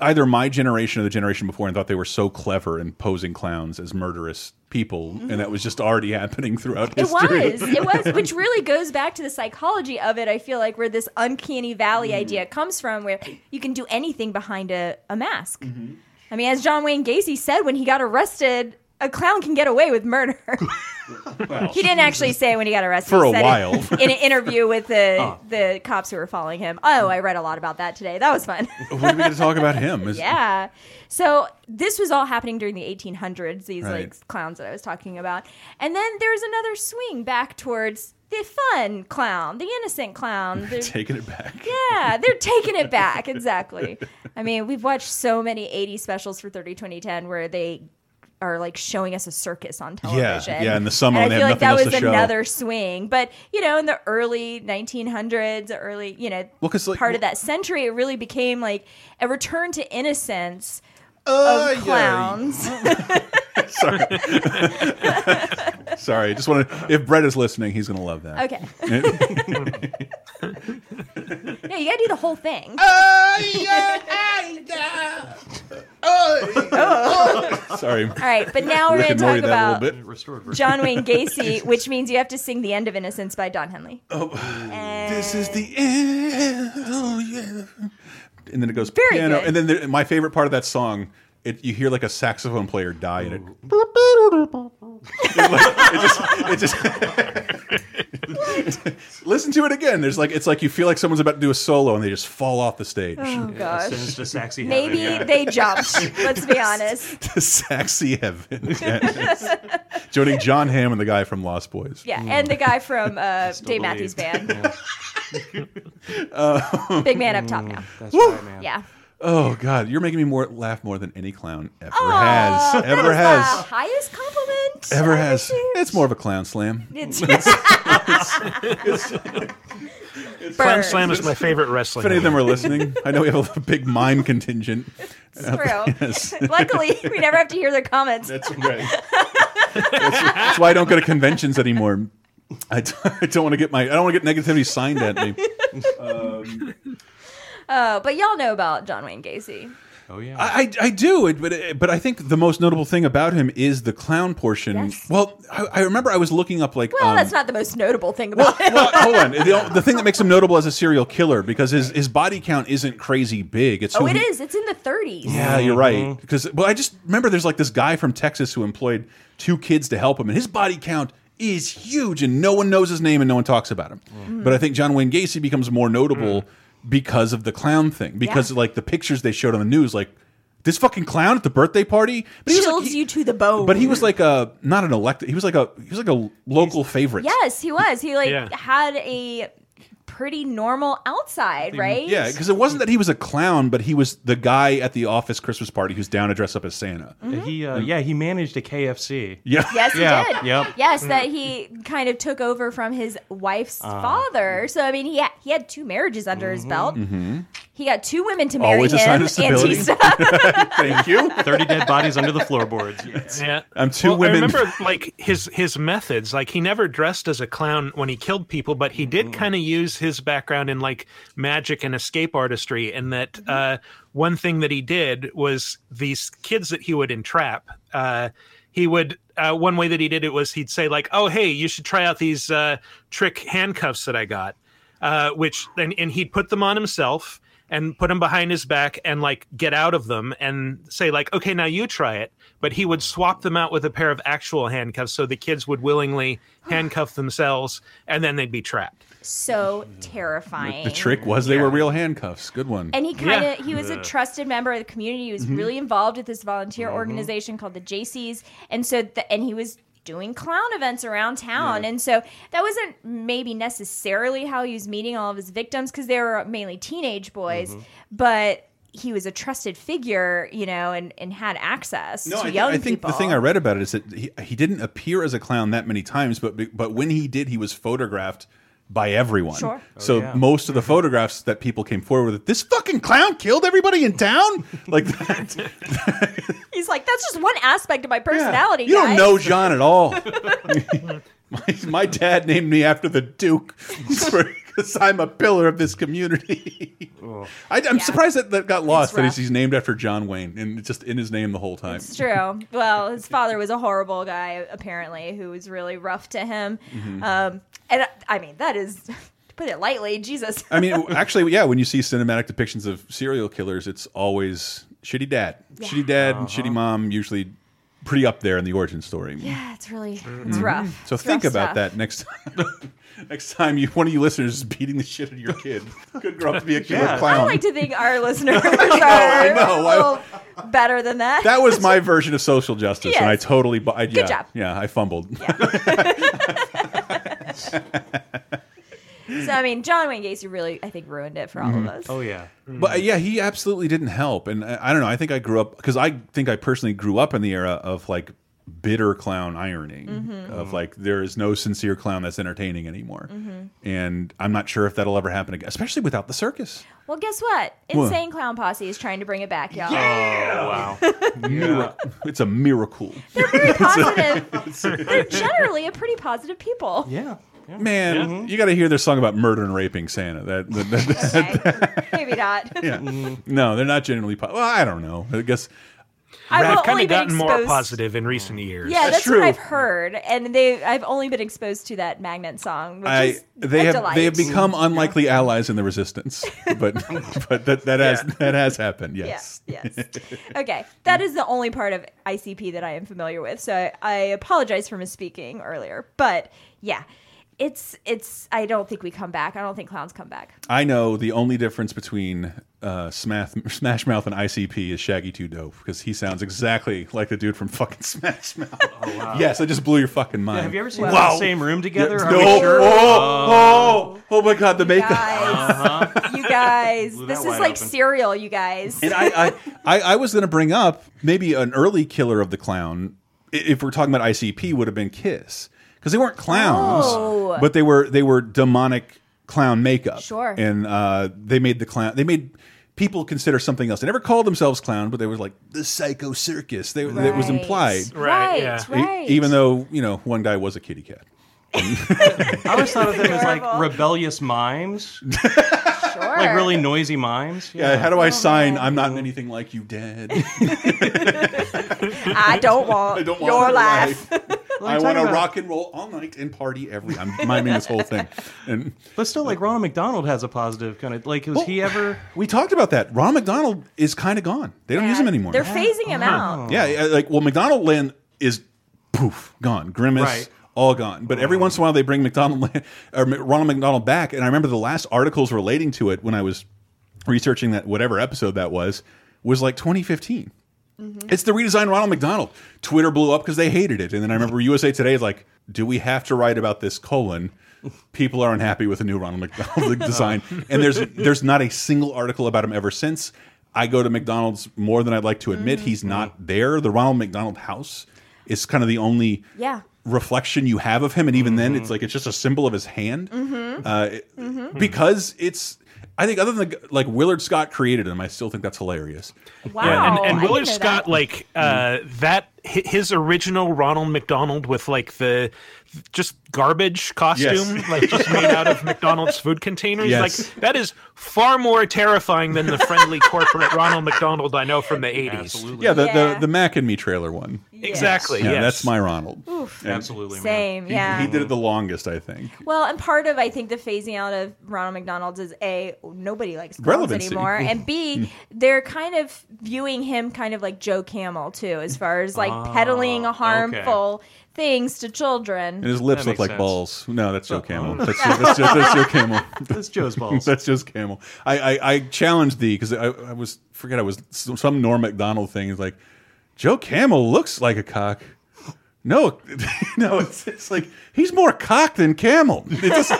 either my generation or the generation before and thought they were so clever in posing clowns as murderous people, and that was just already <laughs> happening throughout history. It was. It was, <laughs> which really goes back to the psychology of it. I feel like where this uncanny valley Mm-hmm. idea comes from, where you can do anything behind a, a mask. Mm-hmm. I mean, as John Wayne Gacy said when he got arrested, a clown can get away with murder. <laughs> he didn't actually say when he got arrested. For He a said while. <laughs> in an interview with the the cops who were following him. Oh, I read a lot about that today. That was fun. When are we going to talk about him? Is- Yeah. So this was all happening during the 1800s, these Right. like clowns that I was talking about. And then there's another swing back towards the fun clown, the innocent clown. They're- Taking it back. yeah, they're taking it back. <laughs> Exactly. I mean, we've watched so many 80 specials for 30 2010 where they are like showing us a circus on television. yeah, yeah. in the summer And when I they feel have like that was else to show. another swing. But, you know, in the early 1900s, early, you know, Well, 'cause, like- part of that century, it really became like a return to innocence Uh, of clowns. <laughs> Sorry. <laughs> Sorry. Just want to. If Brett is listening, he's going to love that. Okay. <laughs> no, you gotta do the whole thing. <laughs> <laughs> Sorry. All right, but now we're Rick gonna and Morty talk that a about little bit. Restored version. John Wayne <laughs> Gacy, which means you have to sing "The End of Innocence" by Don Henley. Oh, This is the end. Oh yeah. And then it goes Very piano, good. and then there, my favorite part of that song, it, you hear like a saxophone player die, and it. It, like, it just, it just <laughs> listen to it again. There's like it's like you feel like someone's about to do a solo, and they just fall off the stage. Oh gosh. Sends to sexy heaven, Maybe yeah. they jumped. Let's be <laughs> honest. the saxy heaven. Yes. Joining John Hamm and the guy from Lost Boys. Yeah, and the guy from uh, Still Dave Matthews. Band. Yeah, Big man up top now. that's right, man. Yeah. Oh God, you're making me more laugh more than any clown ever Aw, has. Ever is has. The highest compliment. Ever I've has. received. It's more of a clown slam. It's, <laughs> Clown Slam is my favorite wrestling. If any of them are listening, I know we have a big mime contingent. It's true. <laughs> Yes. <laughs> Luckily, we never have to hear their comments. That's right. That's, that's why I don't go to conventions anymore. I, d- I don't want to get my I don't want to get negativity signed at me. Uh, but y'all know about John Wayne Gacy. Oh yeah. I, I I do, it, but but I think the most notable thing about him is the clown portion. Yes. Well, I, I remember I was looking up like Well, um, that's not the most notable thing about him. well, hold on. The, <laughs> the thing that makes him notable as a serial killer because his his body count isn't crazy big. It's oh, who it he- is. It's in the 30s. Yeah, you're right. Mm-hmm. Because well, I just remember there's like this guy from Texas who employed two kids to help him, and his body count is huge, and no one knows his name and no one talks about him. Mm-hmm. But I think John Wayne Gacy becomes more notable mm. Because of the clown thing. Because Yeah. like the pictures they showed on the news, like this fucking clown at the birthday party, but he was Chills like, he- you to the bone. But he was like a not an elected. He was like a he was like a local favorite. Yes, he was. He like Yeah. had a pretty normal outside, right? Yeah, because it wasn't that he was a clown, but he was the guy at the office Christmas party who's down to dress up as Santa. He uh, yeah he managed a KFC. Yeah. <laughs> Yes, he Yeah, did. yep. Yes, that he kind of took over from his wife's Uh-huh. father. So I mean, he had, he had two marriages under his belt. He got two women to marry Mm-hmm. Always a sign him. of stability. <laughs> Antista. <laughs> Thank you. Thirty dead bodies under the floorboards. Yes. Yeah, I'm two well, women- I remember like his his methods. Like he never dressed as a clown when he killed people, but he did kind of use his background in like magic and escape artistry. And that uh, one thing that he did was these kids that he would entrap. Uh, he would uh, one way that he did it was he'd say like, "Oh, hey, you should try out these uh, trick handcuffs that I got," uh, which then and he'd put them on himself and put them behind his back and like get out of them and say like okay now you try it but he would swap them out with a pair of actual handcuffs so the kids would willingly <gasps> handcuff themselves and then they'd be trapped so terrifying. The trick was they were real handcuffs. Good one. And he kind of Yeah. he was a trusted member of the community. He was mm-hmm. really involved with this volunteer mm-hmm. organization called the Jaycees, and so the, and he was doing clown events around town. And so that wasn't maybe necessarily how he was meeting all of his victims because they were mainly teenage boys, mm-hmm. but he was a trusted figure, you know, and, and had access No, to I, thi- young I think people. the thing I read about it is that he, he didn't appear as a clown that many times, but but when he did, he was photographed by everyone. Sure. Oh, so yeah. most of the mm-hmm. photographs that people came forward with, this fucking clown killed everybody in town. <laughs> Like that. <laughs> He's like, that's just one aspect of my personality. You don't guys." know John at all. my, <laughs> <laughs> my dad named me after the Duke <laughs> because I'm a pillar of this community. I, I'm Yeah. surprised that that got lost. That rough. he's, he's named after John Wayne and it's just in his name the whole time. It's true. Well, his father was a horrible guy, apparently, who was really rough to him. Mm-hmm. Um, and uh, I mean, that is, to put it lightly, Jesus. I mean, actually, yeah. When you see cinematic depictions of serial killers, it's always shitty dad, shitty dad, and shitty mom. Usually, pretty up there in the origin story. yeah, it's really, it's rough. Mm-hmm. So It's think rough about stuff. that next time. <laughs> next time you one of you listeners is beating the shit out of your kid, <laughs> could grow up to be a killer Yeah. clown. I like to think our listeners <laughs> are I know. a little better than that. that was my version of social justice, and I totally. bu- I, yeah, job. Yeah, I fumbled. So, I mean, John Wayne Gacy really, I think, ruined it for all Mm-hmm. of us. Oh yeah. But uh, yeah, he absolutely didn't help, and I, I don't know. I think I grew up because I think I personally grew up in the era of like bitter clown irony Mm-hmm. of like there is no sincere clown that's entertaining anymore, Mm-hmm. and I'm not sure if that'll ever happen again, especially without the circus. Well, guess what? What? Insane Clown Posse is trying to bring it back, y'all. Oh wow. <laughs> Miracle. It's a miracle, They're Very <laughs> positive. <laughs> They're generally a pretty positive people. Yeah. Yeah. man. Mm-hmm. You got to hear their song about murder and raping Santa. That, that, that- <laughs> Okay. Maybe not. <laughs> yeah. Mm-hmm. no, they're not generally. Po well, I don't know. I guess I've I've kind of been gotten more positive in recent years. Yeah, That's that's, true. what I've heard, and they I've only been exposed to that Magnet song, which I is they have delight. they have become mm-hmm. unlikely allies in the resistance, <laughs> but but that that has Yeah. that has happened. Yeah, Yes. yes. Okay, that is the only part of ICP that I am familiar with. So I, I apologize for misspeaking earlier, but yeah, it's it's. I don't think we come back. I don't think clowns come back. I know the only difference between uh, Smash, Smash Mouth and ICP is Shaggy Two Dope because he sounds exactly like the dude from fucking <laughs> Smash Mouth. Yes, I just blew your fucking mind. Yeah, have you ever seen Wow. them the same room together? Are no, sure? oh, oh, oh my God, the makeup. Guys, you guys, this is like open. cereal, you guys. And I, I, I, I was going to bring up maybe an early killer of the clown, if we're talking about ICP, would have been Kiss because they weren't clowns, Oh. but they were they were demonic clown makeup. Sure. and uh, they made the clown. They made people consider something else. They never called themselves clown, but they were like the Psycho Circus. They, That was implied, Right, Right, yeah. E- even though you know one guy was a kitty cat. I always thought of them as like rebellious mimes, <laughs> sure. like really noisy mimes. Yeah, how do I sign? man. I'm not anything like you, Dad. <laughs> I don't want <laughs> I don't want your your life. I want to rock and roll all night and party every. I'm miming this whole thing, <laughs> and But still, like Ronald McDonald has a positive kind of like. Was he ever? we talked about that. Ronald McDonald is kind of gone. They don't use him anymore. They're phasing him oh. out. yeah, yeah, like well, McDonald Land is poof gone. Grimace. Right. All gone, but every oh. once in a while they bring McDonald or Ronald McDonald back, and I remember the last articles relating to it when I was researching that whatever episode that was was like 2015. Mm-hmm. It's the redesigned Ronald McDonald. Twitter blew up because they hated it, and then I remember USA Today is like, "Do we have to write about this colon?" People are unhappy with the new Ronald McDonald <laughs> design, and there's there's not a single article about him ever since. I go to McDonald's more than I'd like to admit. He's mm-hmm. not there. The Ronald McDonald House is kind of the only Yeah. reflection you have of him, and even then, mm-hmm. it's like it's just a symbol of his hand. Uh, it- Because it's, I think, other than the, like Willard Scott created him, I still think that's hilarious. Wow. Yeah, and, and Willard Scott, that. like uh, that, his original Ronald McDonald with like the just garbage costume, Yes. like just made out of <laughs> McDonald's food containers. Yes. Like that is far more terrifying than the friendly <laughs> corporate Ronald McDonald I know from the eighties. Yeah, the, Yeah. the the Mac and Me trailer one. Exactly. Yeah, yes. that's my Ronald. And Absolutely. Same, He, yeah. he did it the longest, I think. Well, and part of I think the phasing out of Ronald McDonald's is a nobody likes clowns Relevancy. anymore, and b mm. they're kind of viewing him kind of like Joe Camel too, as far as like peddling a ah, harmful things to children. And his lips That look makes like sense. balls. No, that's Joe Camel. <laughs> That's, that's, Joe, that's Joe Camel. <laughs> That's Joe's <laughs> balls. That's just Camel. I I, I challenged thee because I, I was forget I was some Norm Macdonald thing. Is like Joe Camel looks like a cock. No, <laughs> no, it's, it's like he's more cock than camel. It just,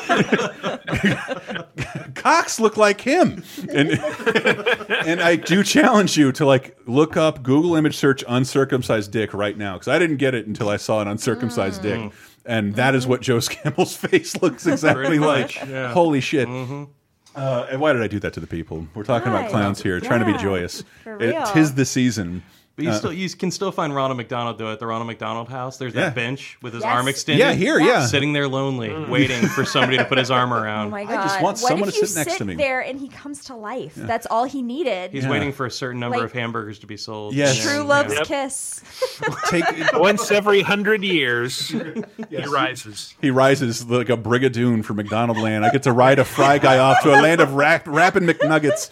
<laughs> cocks look like him, and <laughs> and I do challenge you to like look up Google image search uncircumcised dick right now because I didn't get it until I saw an uncircumcised dick, and that is what Joe Scammel's face looks exactly like. yeah. Holy shit! Uh, and why did I do that to the people? We're talking Why? about clowns here, trying to be joyous. for It- tis the season. But you uh, still you can still find Ronald McDonald though at the Ronald McDonald House. There's Yeah. that bench with his Yes. arm extended. Yeah, here, yeah. sitting there lonely, mm. waiting for somebody to put his arm around. <laughs> Oh my I god! just want what someone if to you sit next to me. there and he comes to life? That's all he needed. He's Yeah. waiting for a certain number Like- of hamburgers to be sold. Yes. True love's yeah. kiss. <laughs> Take <laughs> Once every hundred years, he rises. he rises like a brigadoon for McDonald land. I get to ride a fry guy off to a land of rap, rapping McNuggets.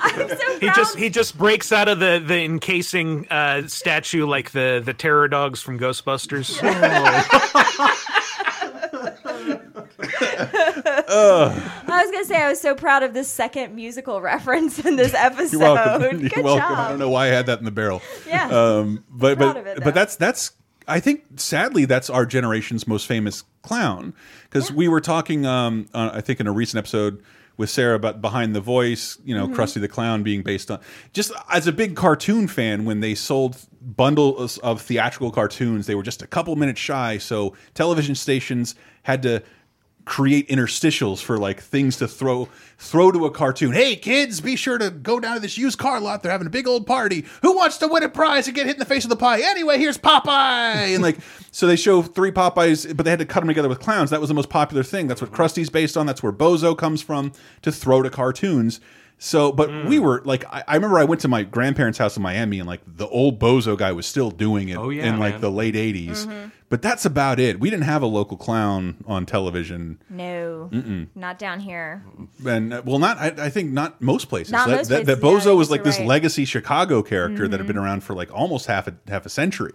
I'm so He just he just breaks out of the the encasing uh, statue like the the terror dogs from Ghostbusters. <laughs> <laughs> I was gonna say I was so proud of this second musical reference in this episode. You're welcome. Good You're welcome. job. I don't know why I had that in the barrel. Yeah. Um, but Proud but of it, but that's that's I think sadly that's our generation's most famous clown because we were talking um, uh, I think in a recent episode with Sarah about behind the voice you know mm-hmm. Krusty the Clown being based on just as a big cartoon fan when they sold bundles of theatrical cartoons they were just a couple minutes shy. So television stations had to create interstitials for like things to throw throw to a cartoon. Hey kids, be sure to go down to this used car lot. They're having a big old party. Who wants to win a prize and get hit in the face with the pie? Anyway, here's Popeye. And like so they show three Popeyes, but they had to cut them together with clowns. That was the most popular thing. That's what Krusty's based on. That's where Bozo comes from to throw to cartoons. So, but Hmm. we were like, I, I remember I went to my grandparents' house in Miami, and like the old Bozo guy was still doing it Oh, yeah, in like man. the late '80s. Mm-hmm. But that's about it. We didn't have a local clown on television no, not down here. and uh, well, not I, I think not most places. Not that, most that, that places, yeah, Bozo was like this right. Mm-hmm. legacy Chicago character that had been around for like almost half a half a century.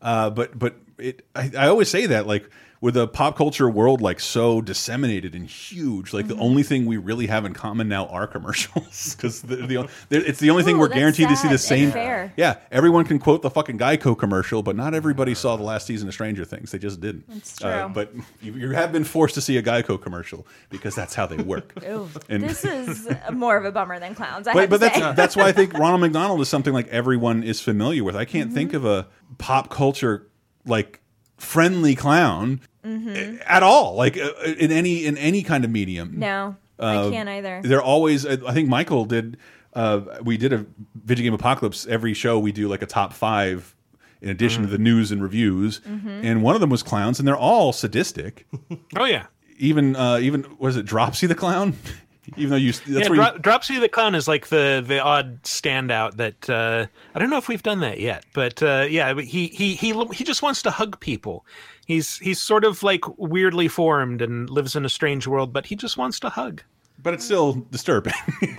Uh, but but it I, I always say that like with a pop culture world like so disseminated and huge, like Mm-hmm. the only thing we really have in common now are commercials <laughs> because the, the, it's the only thing we're that's guaranteed to see the same. fair. Yeah, everyone can quote the fucking Geico commercial, but not everybody saw the last season of Stranger Things. They just didn't. It's Uh, true. but <laughs> you, you have been forced to see a Geico commercial because that's how they work. <laughs> Ooh, And- this is more of a bummer than clowns. I but but that's that's why I think Ronald McDonald is something like everyone is familiar with. I can't Mm-hmm. think of a pop culture like friendly clown Mm-hmm. at all, like uh, in any in any kind of medium. no, Uh, I can't either. They're always. I think Michael did. Uh, we did a video game apocalypse. Every show we do like a top five. In addition to the news and reviews, Mm-hmm. and one of them was clowns, and they're all sadistic. <laughs> Oh yeah. even uh, even was it Dropsy the clown? <laughs> even though you that's yeah, where you, Dropsy the Clown is like the the odd standout that uh, I don't know if we've done that yet, but uh, yeah, he he he he just wants to hug people. He's he's sort of like weirdly formed and lives in a strange world, but he just wants to hug. but it's still disturbing. <laughs>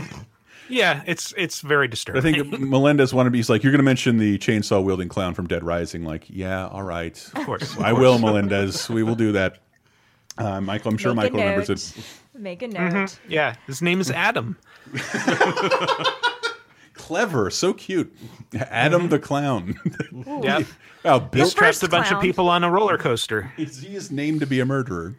Yeah, it's it's very disturbing. I think <laughs> Melendez wanted to be he's like, you're going to mention the chainsaw wielding clown from Dead Rising. Like, yeah, all right. of course, I will, Melendez. We will do that. Uh, Michael, I'm sure Make Michael remembers it. Make a note. Yeah, his name is Adam. <laughs> Clever, so cute. <laughs> Adam the clown. <laughs> Yeah, <laughs> wow, Bill Your first a bunch clown. of people on a roller coaster. He's, he is named to be a murderer.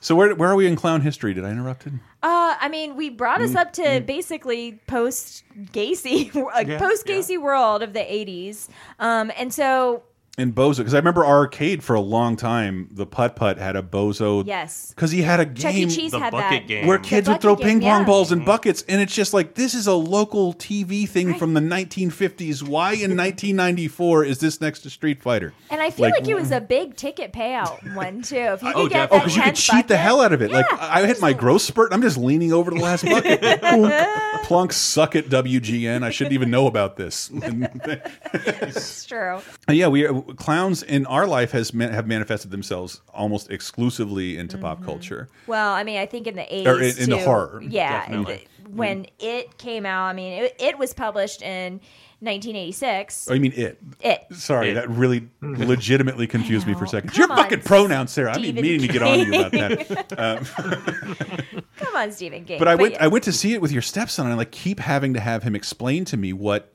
so where where are we in clown history? Did I interrupt it? Uh, I mean, we brought us up to basically post Gacy, post Gacy world of the '80s, um, and so In Bozo, because I remember arcade for a long time. The putt putt had a Bozo. Yes. because he had a Chuck E. game Cheese The had bucket that. game. where The kids would bucket throw game, ping pong yeah. balls in mm-hmm. buckets, and it's just like this is a local TV thing from the 1950s. Why in <laughs> 1994 is this next to Street Fighter? And I feel Like- like, it was a big ticket payout one too. If you oh, could Oh, get definitely. Oh, because you could 10th cheat the bucket- hell out of it. Like Yeah. I hit my growth spurt. I'm just leaning over the last bucket. <laughs> Plunk. Plunk, suck it, WGN. I shouldn't even know about this. <laughs> It's true. yeah, we clowns in our life has man, have manifested themselves almost exclusively into pop Mm-hmm. culture. Well, I mean, I think in the 80s. Or in- in the horror, Yeah. definitely. th- When it came out, I mean, it, it was published in 1986. Oh, you mean it? It. Sorry, It. that really legitimately confused me for a second. Come Your on, fucking pronouns, Sarah. I've been Stephen meaning to get on to you about that. <laughs> Come on, Stephen King. But I went yeah. I went to see it with your stepson and I like keep having to have him explain to me what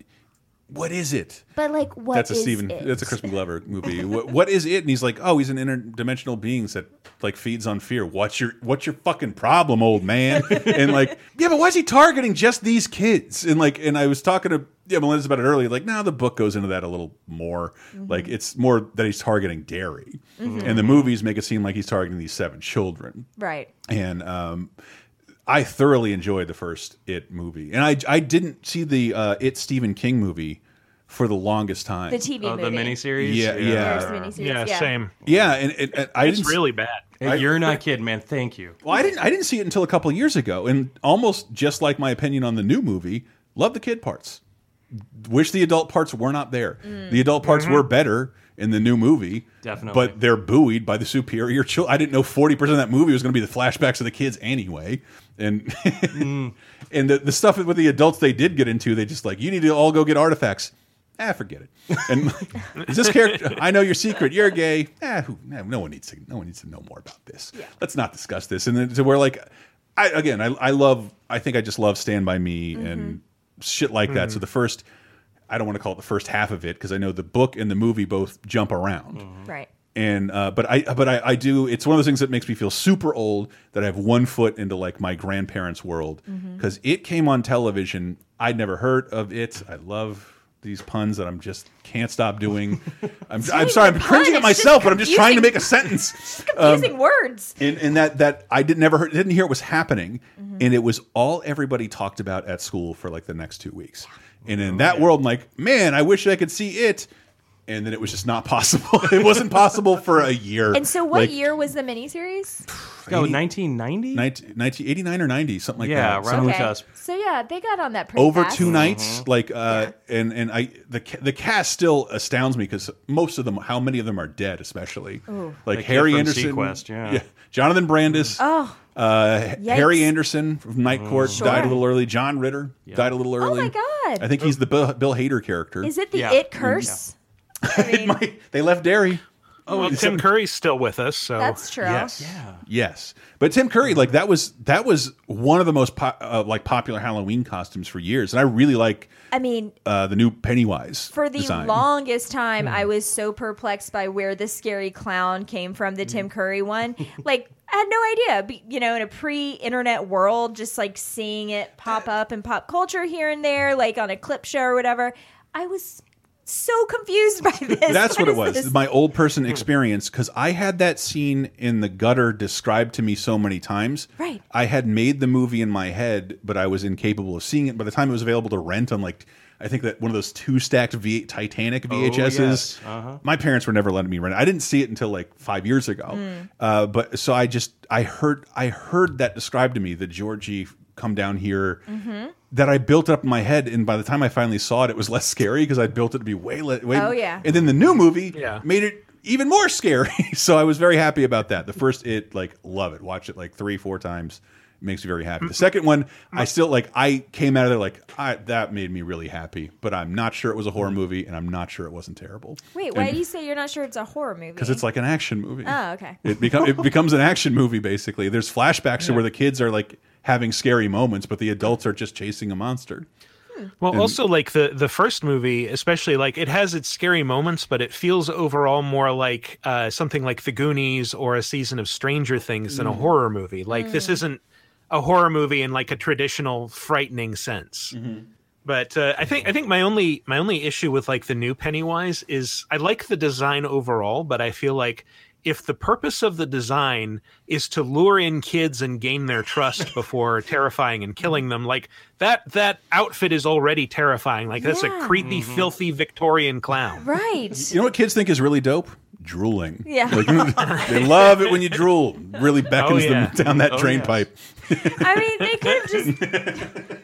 what is it? But like, what that's a is Steven. it? That's a Crispin Glover movie. what, what is it? And he's like, oh, he's an interdimensional being that like feeds on fear. What's your What's your fucking problem, old man? <laughs> and like, yeah, but why is he targeting just these kids? And like, and I was talking to yeah, Melendez about it earlier. Like, now the book goes into that a little more. Like, it's more that he's targeting Derry, and the movies make it seem like he's targeting these seven children. Right. And um, I thoroughly enjoyed the first It movie, and I I didn't see the uh, It Stephen King movie for the longest time. The TV Oh, movie. the miniseries. Yeah, yeah. First miniseries, Yeah, yeah. same. yeah, and, and, and I It's didn't. really bad. Hey, you're not <laughs> kidding, man. Thank you. well, I didn't. I didn't see it until a couple of years ago, and almost just like my opinion on the new movie, love the kid parts. Wish the adult parts were not there. Mm. The adult parts were better in the new movie, Definitely. But they're buoyed by the superior children. I didn't know forty percent of that movie was going to be the flashbacks of the kids anyway, and Mm. <laughs> and the, the stuff with the adults they did get into, they just like you need to all go get artifacts. Ah, forget it. And <laughs> is this character? I know your secret. You're gay. Ah, who, no, no one needs to. No one needs to know more about this. Let's not discuss this. And then so we're like, I again, I, I love. I think I just love Stand by Me and shit like that. So the first, I don't want to call it the first half of it because I know the book and the movie both jump around mm-hmm. Right. and uh, but I but I, I do it's one of those things that makes me feel super old that I have one foot into like my grandparents' world because it came on television. I'd never heard of it. I love these puns that I'm just can't stop doing. <laughs> I'm, I'm sorry, I'm cringing at myself, but I'm just trying to make a sentence. <laughs> Confusing um, words. And, and that that I didn't never heard, didn't hear it was happening, and it was all everybody talked about at school for like the next two weeks. And in that world, I'm like, man, I wish I could see it. And then it was just not <laughs> possible. <laughs> it wasn't possible for a year. And so, what Like, year was the miniseries? <sighs> Go 80 1990. 19, 1989 or 90, something like Yeah, that. right Okay. cusp. So yeah, they got on that pretty Over fast. two nights, like, uh, and and I the the cast still astounds me because most of them, how many of them are dead, especially like The kid Harry from Anderson, SeaQuest, yeah. Jonathan Brandis, Oh, uh, Harry Anderson from Night Court Sure. died a little early. John Ritter died a little early. oh my God! I think he's the Bill, Bill Hader character. Is it the Yeah. It curse? I mean, My- they left Derry. Oh, well, Tim Curry's still with us, so that's true. Yes. Yeah. Yes. But Tim Curry, like that was that was one of the most po uh, like popular Halloween costumes for years, and I really like I mean, uh, the new Pennywise for the design. longest time, Hmm. I was so perplexed by where the scary clown came from. The Hmm. Tim Curry one, <laughs> like. I had no idea, you know, in a pre-internet world, just like seeing it pop up in pop culture here and there, like on a clip show or whatever. I was so confused by <laughs> this. That's what, it was. this? My old person experience because I had that scene in the gutter described to me so many times. Right. I had made the movie in my head, but I was incapable of seeing it. By the time it was available to rent on like I think that one of those two stacked v Titanic VHSs. yes. Uh-huh. My parents were never letting me rent it. I didn't see it until like five years ago. Uh, but so I just I heard I heard that described to me that Georgie come down here. Mm-hmm. That I built up in my head, and by the time I finally saw it, it was less scary because I built it to be way, le- way. Oh, yeah. And then the new movie Yeah. made it even more scary. <laughs> so I was very happy about that. The first, it like love it. Watch it like three, four times. It makes me very happy. The second one, I still like. I came out of there like I, that made me really happy. But I'm not sure it was a horror movie, and I'm not sure it wasn't terrible. Wait, why do you say you're not sure it's a horror movie? Because it's like an action movie. Oh, okay. It become it becomes an action movie basically. There's flashbacks to where the kids are like having scary moments, but the adults are just chasing a monster. Well, also like the the first movie, especially like it has its scary moments, but it feels overall more like uh, something like The Goonies or a season of Stranger Things than a horror movie. Like this isn't a horror movie in like a traditional frightening sense. But uh, I think I think my only my only issue with like the new Pennywise is I like the design overall, but I feel like if the purpose of the design is to lure in kids and gain their trust <laughs> before terrifying and killing them, like that that outfit is already terrifying. Like that's Yeah. a creepy, mm-hmm. filthy Victorian clown. right. You know what kids think is really dope? Drooling. Yeah. Like, <laughs> they love it when you drool. Really beckons Oh, yeah. them down that Oh, drain yes. pipe. <laughs> I mean, they could have just.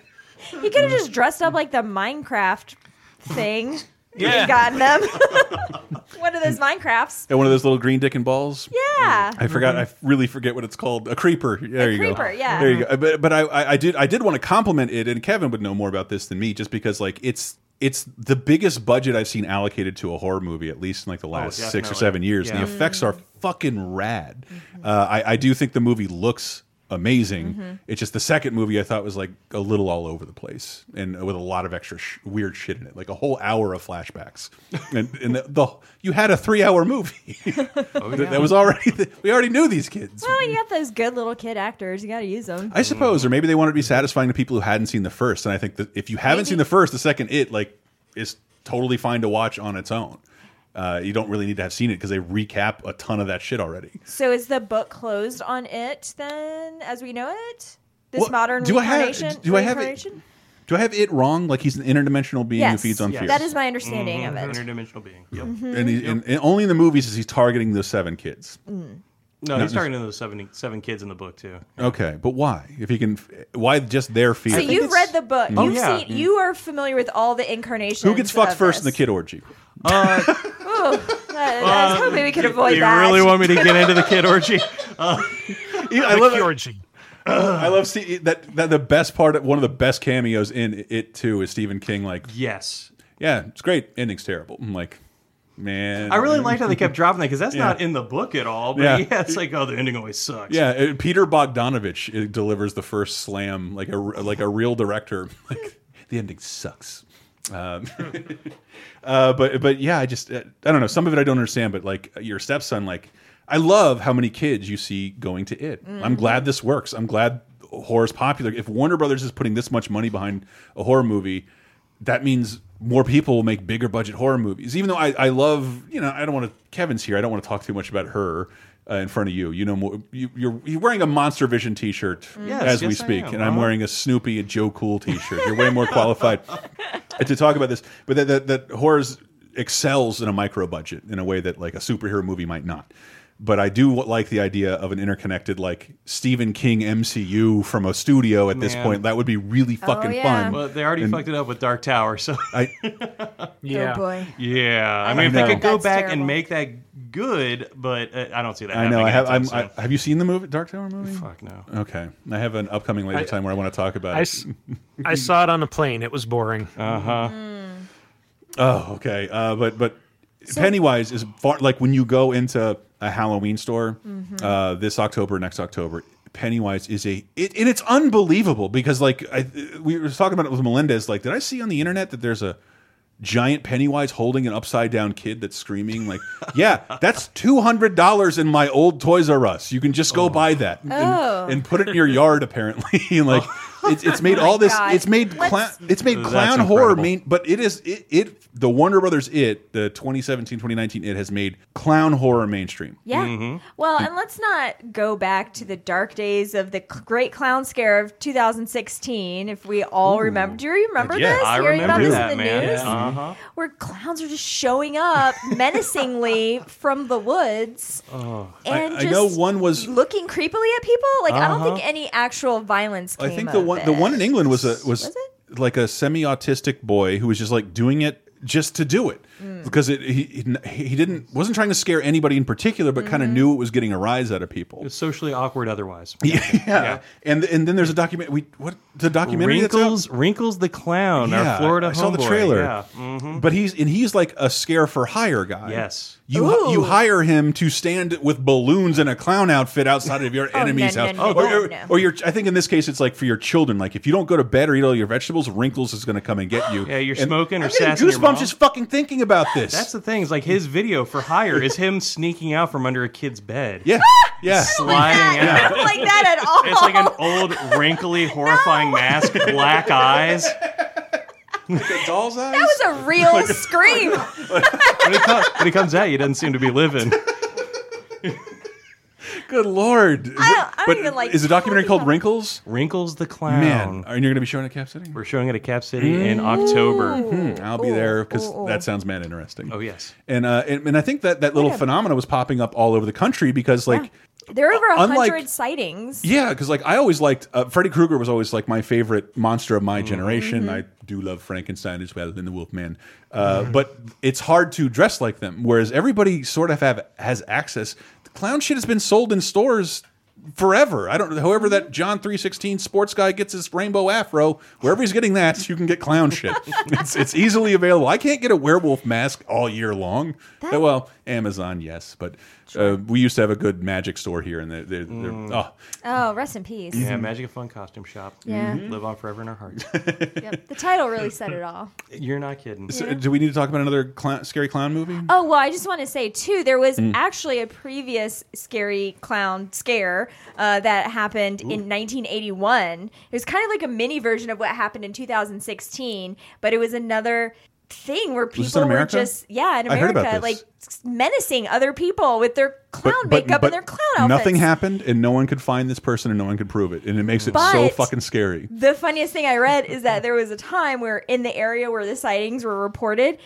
He could have just dressed up like the Minecraft thing. Yeah. And gotten them. <laughs> One of those Minecrafts. And one of those little green dick and balls. Yeah. I forgot. I really forget what it's called. A creeper. There you go. creeper, yeah. There you go. But but I, I I did I did want to compliment it, and Kevin would know more about this than me, just because like it's it's the biggest budget I've seen allocated to a horror movie, at least in like the last six or seven years. And Yeah. the effects are fucking rad. Uh, I I do think the movie looks amazing. Mm-hmm. It's just the second movie I thought was like a little all over the place and with a lot of extra sh weird shit in it, like a whole hour of flashbacks. <laughs> and and the, the you had a three hour movie <laughs> Oh, that, that was already we already knew these kids. Well, you got those good little kid actors. You got to use them. I suppose, or maybe they wanted to be satisfying to people who hadn't seen the first. And I think that if you haven't Maybe. seen the first, the second it like is totally fine to watch on its own. Uh, you don't really need to have seen it because they recap a ton of that shit already. So is the book closed on it then, as we know it? This Well, modern do I have- reincarnation? do I have it- Do I have it wrong? Like he's an interdimensional being who feeds on Yes. fear. that is my understanding Mhm. of it. Interdimensional being. Yep. and, he, and, and only in the movies is he targeting the seven kids. No, he's targeting those seven, seven kids in the book too. Okay, but why? If he can, why just their fear? So you've read the book. Oh, You've yeah. seen. You are familiar with all the incarnations. who gets fucked of first in the kid orgy? Ooh, <laughs> that- I was hoping we could avoid that. you that. really want me to get into the kid <laughs> orgy? I love it. Orgy. <clears throat> I love see that, that the best part of one of the best cameos in it too is Stephen King like yes. yeah it's great ending's terrible I'm like man I really liked how they kept <laughs> dropping that because that's Yeah. not in the book at all. But Yeah. yeah, it's like, oh, the ending always sucks. yeah uh, Peter Bogdanovich uh, delivers the first slam like a like a real director like the ending sucks um, <laughs> uh, but but yeah I just uh, I don't know some of it I don't understand but like your stepson like I love how many kids you see going to it I'm glad this works I'm glad horror's popular if Warner Brothers is putting this much money behind a horror movie that means more people will make bigger budget horror movies. Even though I, I love, you know, I don't want to. Kevin's here. I don't want to talk too much about her uh, in front of you. You know, more, you, you're you're wearing a Monster Vision T-shirt Yes, as we yes, I speak, am. and I'm Uh-huh. wearing a Snoopy and Joe Cool T-shirt. You're way more qualified <laughs> to talk about this. But that that, that horrors excels in a micro budget in a way that like a superhero movie might not. But I do like the idea of an interconnected, like Stephen King MCU from a studio at this point. That would be really fucking yeah. fun. But they already fucked it up with Dark Tower, so I, <laughs> Yeah. Oh boy. yeah. I I mean, if they could go That's back terrible. and make that good, but uh, I don't see that. I know. happening I have. I'm, anytime I, have you seen the movie Dark Tower movie? Fuck no. Okay, I have an upcoming later I- time where I want to talk about I, it. s- I saw it on a plane. It was boring. Uh huh. Oh, okay. Uh, but but Pennywise is far like when you go into a Halloween store uh, this October, next October. Pennywise is a it, and it's unbelievable because like I, we were talking about it with Melendez. Like, did I see on the internet that there's a giant Pennywise holding an upside down kid that's screaming? Like, <laughs> yeah, that's two hundred dollars in my old Toys R Us. You can just go buy that and, Oh. and put it in your yard. <laughs> Apparently, and <laughs> like <laughs> it's it's made all this. God. It's made clown. It's made clown horror main but it is it, it the Warner Brothers it the 2017 2019 it has made clown horror mainstream. Yeah. Mm-hmm. Well, and let's not go back to the dark days of the Great Clown Scare of 2016. If we all remember, do you remember Yeah, this? I Hearing about remember this that, in the man. news, Uh huh. where clowns are just showing up <laughs> menacingly from the woods, Oh. and I just know one was- looking creepily at people. Like I don't Uh-huh. think any actual violence. Came I think the of one the one in. England was a was, Was like a semi-autistic boy who was just like doing it just to do it Mm. because it he, he he didn't wasn't trying to scare anybody in particular but Mm-hmm. kind of knew it was getting a rise out of people. It's socially awkward otherwise. <laughs> Yeah. yeah. And and then there's a document we what the documentary that's? Wrinkles, Wrinkles the clown, Yeah, our Florida I saw the trailer. Yeah. mhm. But he's and he's like a scare for hire guy. Yes. You Ooh. you hire him to stand with balloons in a clown outfit outside of your <laughs> Oh, enemy's no, no, house. no, or, no, or, no. or your I think in this case it's like for your children. Like if you don't go to bed or eat all your vegetables, Wrinkles is going to come and get you. <gasps> Yeah, you're And smoking or I'm sassing your goosebumps mom. just fucking thinking about this. That's the thing. Is like his video for hire is him sneaking out from under a kid's bed. yeah, <laughs> yeah. Sliding I out. don't like that at all. It's like an old, wrinkly, <laughs> horrifying mask, black eyes. Doll's eyes. that was a real scream. <laughs> <laughs> When he, co- when he comes at you, he doesn't seem to be living. Good lord. Is I it- don't- I don't but even like is the documentary called about- Wrinkles? Wrinkles the clown. Man, are you going to be showing at Cap City? We're showing it at Cap City in October. Hmm, I'll be Ooh, there because ooh, ooh. that sounds man interesting. Oh yes. And uh, and, and I think that that little Yeah. phenomena was popping up all over the country because like. There are over a hundred sightings. Yeah, because like I always liked uh, Freddy Krueger was always like my favorite monster of Mm-hmm. my generation. I do love Frankenstein as well and the Wolfman, uh, Mm-hmm. but it's hard to dress like them. Whereas everybody sort of have has access. The clown shit has been sold in stores forever. I don't. However, that John three sixteen sports guy gets his rainbow afro, wherever he's getting that, you can get clown shit. <laughs> it's it's easily available. I can't get a werewolf mask all year long. That- well, Amazon, yes, but Uh, we used to have a good magic store here, and they're, they're, they're Mm. oh, Oh, rest in peace. Yeah, Magic of Fun costume shop. Yeah. Mhm. Live on forever in our hearts. <laughs> Yep. The title really said it all. <laughs> You're not kidding. So, do we need to talk about another clown, scary clown movie? Oh well, I just want to say too, there was Mm. actually a previous scary clown scare uh, that happened in 1981. It was kind of like a mini version of what happened in 2016, but it was another thing where people were just yeah in I heard America like menacing other people with their clown makeup and their clown outfits. nothing happened, and no one could find this person, and no one could prove it, and it makes it so fucking scary. The funniest thing I read is that there was a time where in the area where the sightings were reported,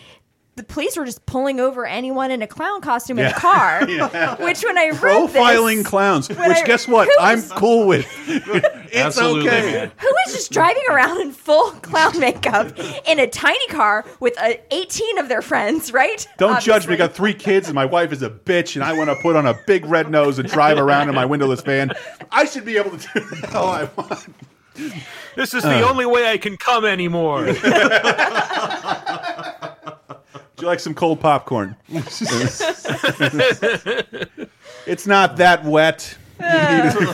the police were just pulling over anyone in a clown costume in a car. <laughs> Yeah. Which when I read Profiling this, clowns, which I- guess what? I'm is- cool with. <laughs> it's Absolutely, okay. man. Who is just driving around in full clown makeup in a tiny car with uh, 18 of their friends, right? Don't judge me. I Obviously. got three kids, and my wife is a bitch, and I want to put on a big red nose and drive around in my windowless van. I should be able to do the hell I want. This is the Uh. only way I can come anymore. <laughs> Do you like some cold popcorn? <laughs> it's not that wet. Man. <laughs>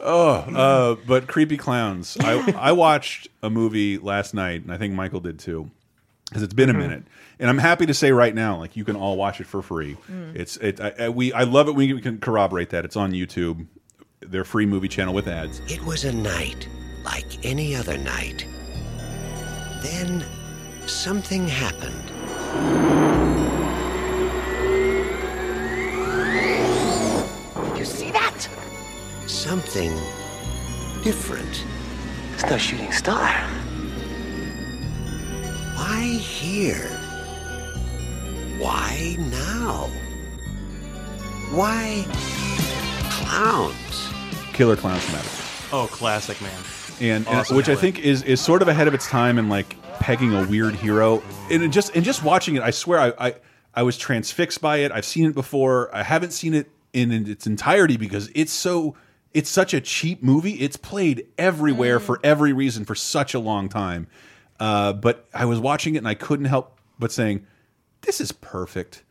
Oh, uh, but creepy clowns. I I watched a movie last night, and I think Michael did too, because it's been a minute. And I'm happy to say right now, like you can all watch it for free. It's it. I, I- we I love it when we can corroborate that. It's on YouTube, their free movie channel with ads. It was a night like any other night. Then something happened. You see that? Something different. It's no shooting star. Why here? Why now? Why clowns? Killer Clowns from Outer Oh, classic, man. And, and- Awesome which I think is is sort of ahead of its time in like pegging a weird hero. And it just and just watching it, I swear I, I I was transfixed by it. I've seen it before. I haven't seen it in, in its entirety because it's so it's such a cheap movie. It's played everywhere for every reason for such a long time. Uh, but I was watching it and I couldn't help but saying, "This is perfect."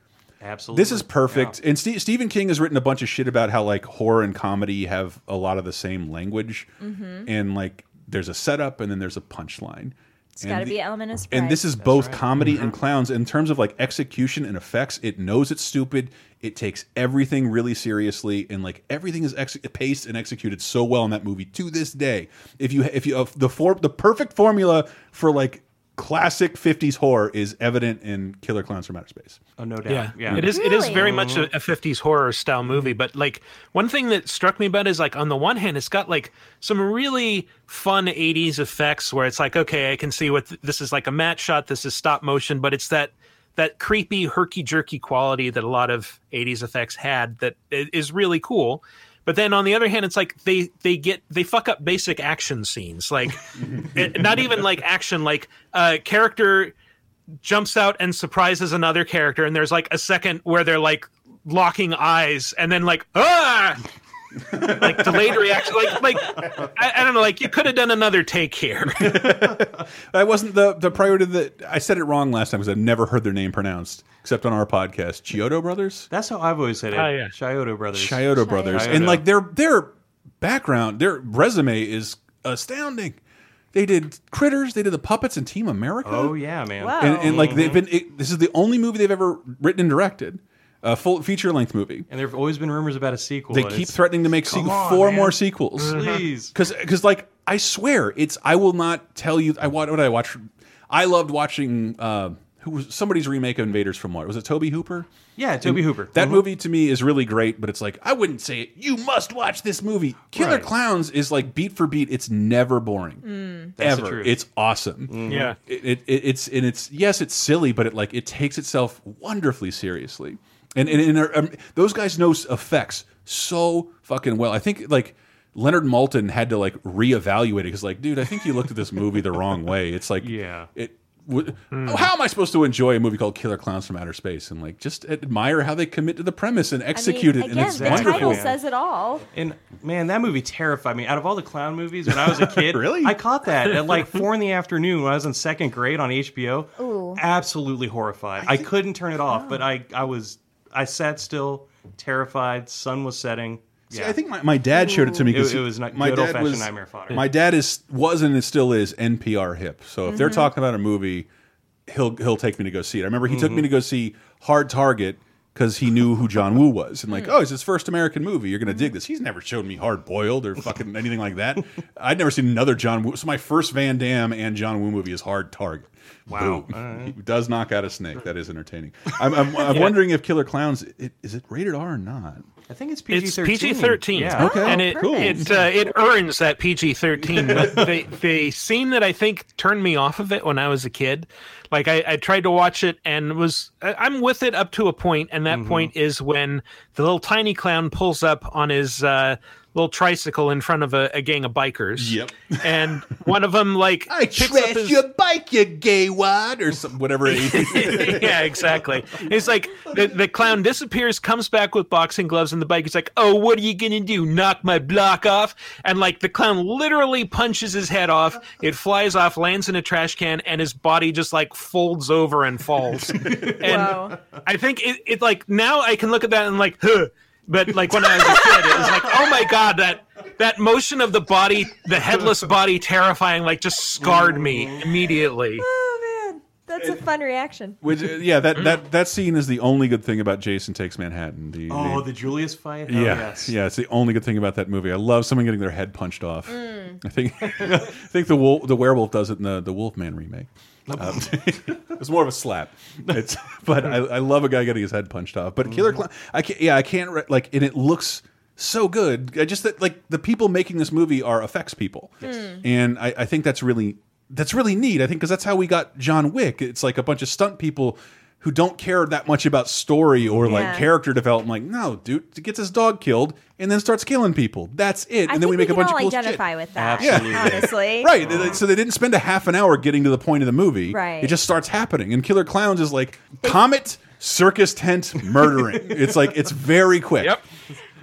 Absolutely. This is perfect. And Ste Stephen King has written a bunch of shit about how like horror and comedy have a lot of the same language, Mhm. and like there's a setup and then there's a punchline. It's got to be element of surprise. and this is both comedy and clowns in terms of like execution and effects. It knows it's stupid. It takes everything really seriously, and like everything is ex paced and executed so well in that movie to this day. If you if you uh, the for the perfect formula for like classic 50s horror is evident in Killer Clowns from Outer Space. Oh, no doubt. Yeah, it is. It is very much a, a '50s horror style movie. Mm-hmm. But like one thing that struck me about it is like on the one hand, it's got like some really fun '80s effects where it's like, okay, I can see what th- this is like a matte shot, this is stop motion, but it's that that creepy herky jerky quality that a lot of '80s effects had that is really cool. But then on the other hand, it's like they they get they fuck up basic action scenes, like <laughs> it- not even like action, like a character jumps out and surprises another character, and there's like a second where they're like locking eyes, and then like ah, like delayed reaction, like like I, I don't know, like you could have done another take here. <laughs> That wasn't the the priority that I said it wrong last time because I've never heard their name pronounced except on our podcast. chioto Brothers? That's how I've always said it. Oh, yeah. Chiodo Brothers. Chioto Brothers. And Chiodo. like their their background, their resume is astounding. They did Critters, they did the Puppets and Team America. Oh, yeah, man. Wow. And, and like they've mm-hmm. been it, this is the only movie they've ever written and directed. A full feature length movie. And there have always been rumors about a sequel. They keep threatening to make Come sequel, on, four man. more sequels. <laughs> Please. because because like I swear it's I will not tell you I what what did I watch I loved watching uh who was somebody's remake of Invaders from Mars was it Tobe Hooper Yeah, Tobe And Hooper. that Mhm. movie to me is really great but it's like I wouldn't say it you must watch this movie Killer Right. Clowns is like beat for beat it's never boring That's the ever truth. it's awesome Yeah. it, it, it- it's and it's yes it's silly but it like it takes itself wonderfully seriously and and, and um, those guys know effects so fucking well i think like Leonard Maltin had to like reevaluate it because like dude i think you looked at this movie the wrong way it's like Yeah. it w- how am I supposed to enjoy a movie called Killer Clowns from Outer Space and like just admire how they commit to the premise and I mean, execute it? again, and it's the wonderful. title says it all. And man, that movie terrified me. Out of all the clown movies when I was a <laughs> kid, Really? I caught that at like four in the afternoon when I was in second grade on HBO. Ooh. Absolutely horrified. I, couldn't turn it off, but I, I was, I sat still, terrified. Sun was setting. See, Yeah. I think my, my dad showed it to me because it was not- my good dad old-fashioned was nightmare fodder. my dad is was and it still is NPR hip. So if they're Mm-hmm. talking about a movie, he'll he'll take me to go see it. I remember he took me Mm-hmm. to go see Hard Target because he knew who John Woo was and Mm. like, oh, it's his first American movie. You're gonna dig this. He's never showed me Hard Boiled or fucking anything like that. <laughs> I'd never seen another John Woo. So my first Van Damme and John Woo movie is Hard Target. Wow. Boom. He does knock out a snake. That is entertaining. I'm, I'm, <laughs> I'm wondering if Killer Clowns it, is it rated R or not? I think it's PG It's thirteen. PG thirteen, Yeah. Okay. and it Cool. it uh, it earns that PG thirteen. <laughs> But the the scene that I think turned me off of it when I was a kid, like I, I tried to watch it and was I- I'm with it up to a point, and Mm-hmm. that point is when the little tiny clown pulls up on his uh, little tricycle in front of a, a gang of bikers. Yep. and one of them like <laughs> I picks up trash his- your bike, you gay wad, or some, whatever. it- <laughs> yeah, exactly. It's like the, the clown disappears, comes back with boxing gloves and the bike. He's like, "Oh, what are you gonna do? Knock my block off?" And like the clown literally punches his head off. It flies off, lands in a trash can, and his body just like folds over and falls. <laughs> and Wow. I think it, it like now I can look at that and like, huh. But like when I was a kid, it was like, oh my god, that that motion of the body, the headless body, terrifying, like just scarred me immediately. Oh man, that's a fun reaction. Which, uh, yeah, that, that that scene is the only good thing about Jason Takes Manhattan. The, Oh, the- the Julius fight. Hell yeah, yes. yeah, it's the only good thing about that movie. I love someone getting their head punched off. Mm. I think <laughs> I think the wolf, the werewolf does it in the the Wolfman remake. Um, <laughs> it's more of a slap. <laughs> It's, but I, I love a guy getting his head punched off. But Killer Clown, I can't. Yeah, I can't. re- Like, and it looks so good. I just that like the people making this movie are effects people, and I, I think that's really that's really neat. I think because that's how we got John Wick. It's like a bunch of stunt people. Who don't care that much about story or like character development? Like, no, dude, gets his dog killed and then starts killing people. That's it. I and then think we make a bunch all of cool shit. identify with that. Absolutely. Honestly, <laughs> Right. they- So they didn't spend a half an hour getting to the point of the movie. Right. It just starts happening. And Killer Clowns is like comet circus tent murdering. <laughs> it's like it's very quick. Yep.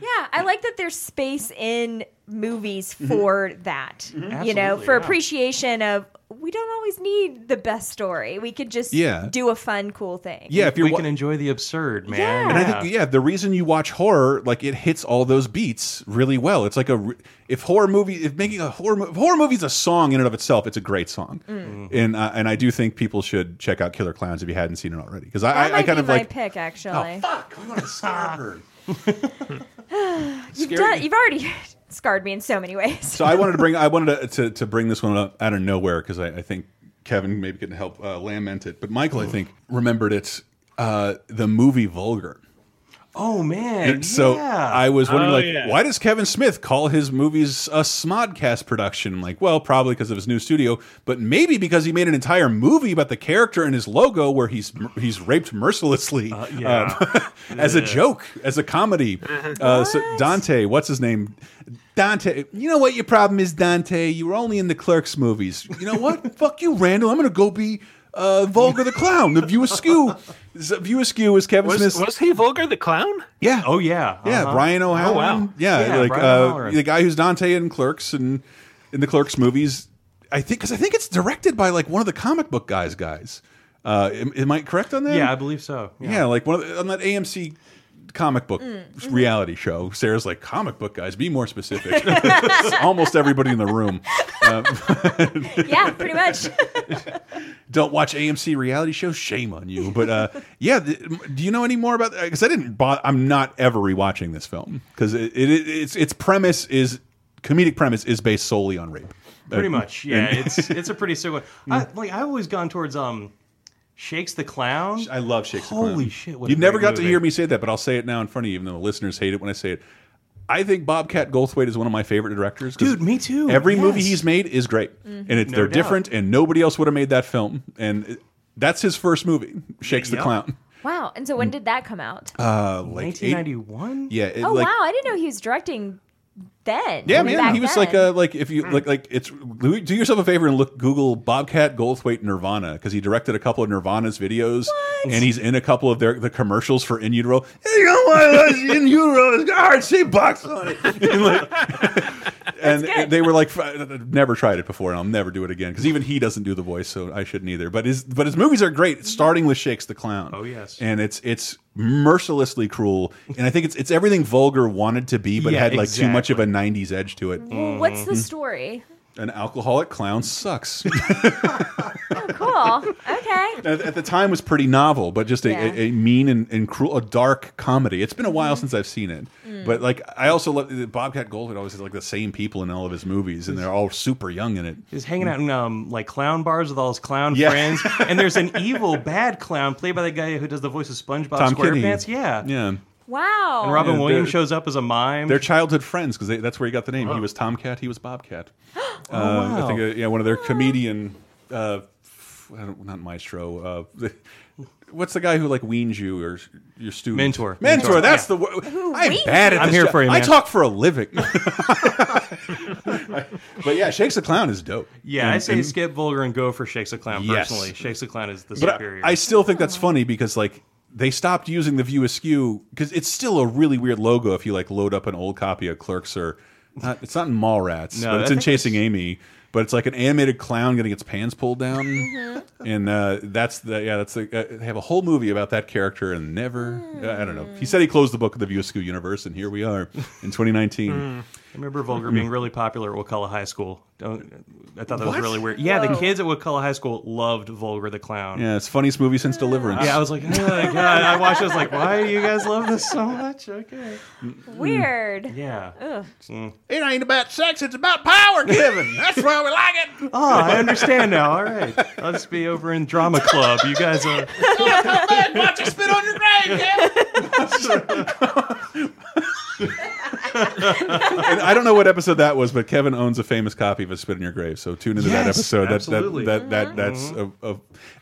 Yeah, I like that there's space in movies Mm-hmm. for that. You know, for yeah. appreciation of we don't always need the best story. We could just Yeah. do a fun, cool thing. Yeah, if you're we can enjoy the absurd, man. Yeah. and I think yeah, the reason you watch horror, like it hits all those beats really well. It's like a if horror movie, if making a horror if horror movie is a song in and of itself, it's a great song. Mm. And uh, and I do think people should check out Killer Clowns if you hadn't seen it already because I, I, I kind be of my like pick, actually. oh fuck, we want to scare her. you've, done, you've already scarred me in so many ways. So I wanted to bring <laughs> I wanted to to, to bring this one up out of nowhere because I, I think Kevin maybe can help uh, lament it, but Michael I think remembered it. Uh, the movie Vulgar. Oh man. So yeah. I was wondering, Oh, like, yeah. why does Kevin Smith call his movies a Smodcast production? I'm like, well, probably because of his new studio, but maybe because he made an entire movie about the character and his logo where he's he's raped mercilessly yeah. um, <laughs> as a joke, as a comedy. Uh, so Dante, what's his name? Dante. You know what your problem is, Dante? You were only in the Clerks movies. You know what? <laughs> Fuck you, Randall. I'm gonna go be. Uh, Vulgar the Clown, the View Askew. View Askew is Kevin Was, Smith's. was he Vulgar the Clown? yeah. Oh yeah. Yeah, Uh-huh. Brian O'Halloran. wow. Yeah, Yeah, like Brian uh, the guy who's Dante in Clerks and in the Clerks movies. I think because I think it's directed by like one of the comic book guys. Guys, uh, am, am I correct on that? Yeah, I believe so. yeah, like one of the, on that AMC comic book reality show. Sarah's like comic book guys. Be more specific. <laughs> <laughs> Almost everybody in the room. Um, <laughs> yeah, pretty much. don't watch AMC reality shows. Shame on you. But uh, yeah, do you know any more about? Because I didn't. Bo I'm not ever rewatching this film because it, it, its its premise is comedic premise is based solely on rape. Pretty Uh, much. Yeah, it's it's a pretty similar. I, like I always gone towards um, Shakes the Clown. I love Shakespeare. Holy shit, what You've never great got to hear me say that, but I'll say it now in front of you, even though the listeners hate it when I say it. I think Bobcat Goldthwait is one of my favorite directors. Dude, me too. Every movie he's made is great, and it's No they're doubt. different, and nobody else would have made that film. And it- that's his first movie, Shakes the Yep. Clown. wow. And so when did that come out? Uh, like eight- 1991. yeah, it, oh like, wow, I didn't know he was directing then. Yeah, man, he was then. like uh like if you like like it's do yourself a favor and look Google Bobcat Goldthwait Nirvana because he directed a couple of Nirvana's videos and he's in a couple of their the commercials for In Utero. Hey, you know what? In Utero, it's got Heart-Shaped Box on it. and like, and they were like, "I've never tried it before, and I'll never do it again because even he doesn't do the voice, so I shouldn't either. But his but his movies are great, starting with Shakes the Clown. Oh, yes. and it's it's mercilessly cruel, and I think it's it's everything vulgar wanted to be, but Yeah, had like too much of a '90s edge to it. What's Mm-hmm. the story? An alcoholic clown sucks. <laughs> oh, Cool. Okay. at, at the time was pretty novel, but just a, Yeah. a, a mean and, and cruel, a dark comedy. It's been a while mm-hmm. since I've seen it, mm. but like I also love uh, Bobcat Goldthwait. Always has like the same people in all of his movies, and they're all super young in it. He's hanging out in um, like clown bars with all his clown Yeah. friends, and there's an <laughs> evil bad clown played by the guy who does the voice of SpongeBob Tom Kenny. SquarePants. Yeah. Yeah, Wow. And Robin Yeah, Williams shows up as a mime. they're childhood friends because that's where he got the name. He was Tomcat. He was Bobcat. <gasps> uh, I think uh, yeah, one of their comedian. Uh, f- I don't, not maestro. Uh, <laughs> what's the guy who like weans you or your student? Mentor. Mentor. Mentor, That's yeah. the word. I'm bad at I'm here job. for you, I talk for a living. <laughs> <laughs> but yeah, Shakes the Clown is dope. yeah, I And- say and- skip Vulgar and go for Shakes the Clown Yes. personally. Shakes the Clown is the But superior. I, I still think that's funny because like they stopped using the View Askew because it's still a really weird logo if you like load up an old copy of Clerks or not, it's not in Mallrats, No, but it's in Chasing Amy. But it's like an animated clown getting its pants pulled down, Mm-hmm. and uh, that's the yeah that's the uh, they have a whole movie about that character and never I don't know. He said he closed the book of the View Askew universe, and here we are in 2019. I remember Vulgar being really popular at Wakulla High School. Don't, I thought that What? was really weird. Yeah, the Whoa. kids at Wakulla High School loved Vulgar the Clown. Yeah, it's funniest movie since Deliverance. Yeah, I was like, oh my god. I watched. it, I was like, why do you guys love this so much? Okay. Weird. Mm. Yeah. Ugh. Mm. it ain't about sex; it's about power giving. <laughs> That's why we like it. Oh, I understand now. All right. I'll just be over in drama club. You guys are. <laughs> Watch it spit on your grave, Kevin. <laughs> and I don't know what episode that was, but Kevin owns a famous copy of "A Spit in Your Grave." So tune into that episode. Absolutely. that that that that's a, a,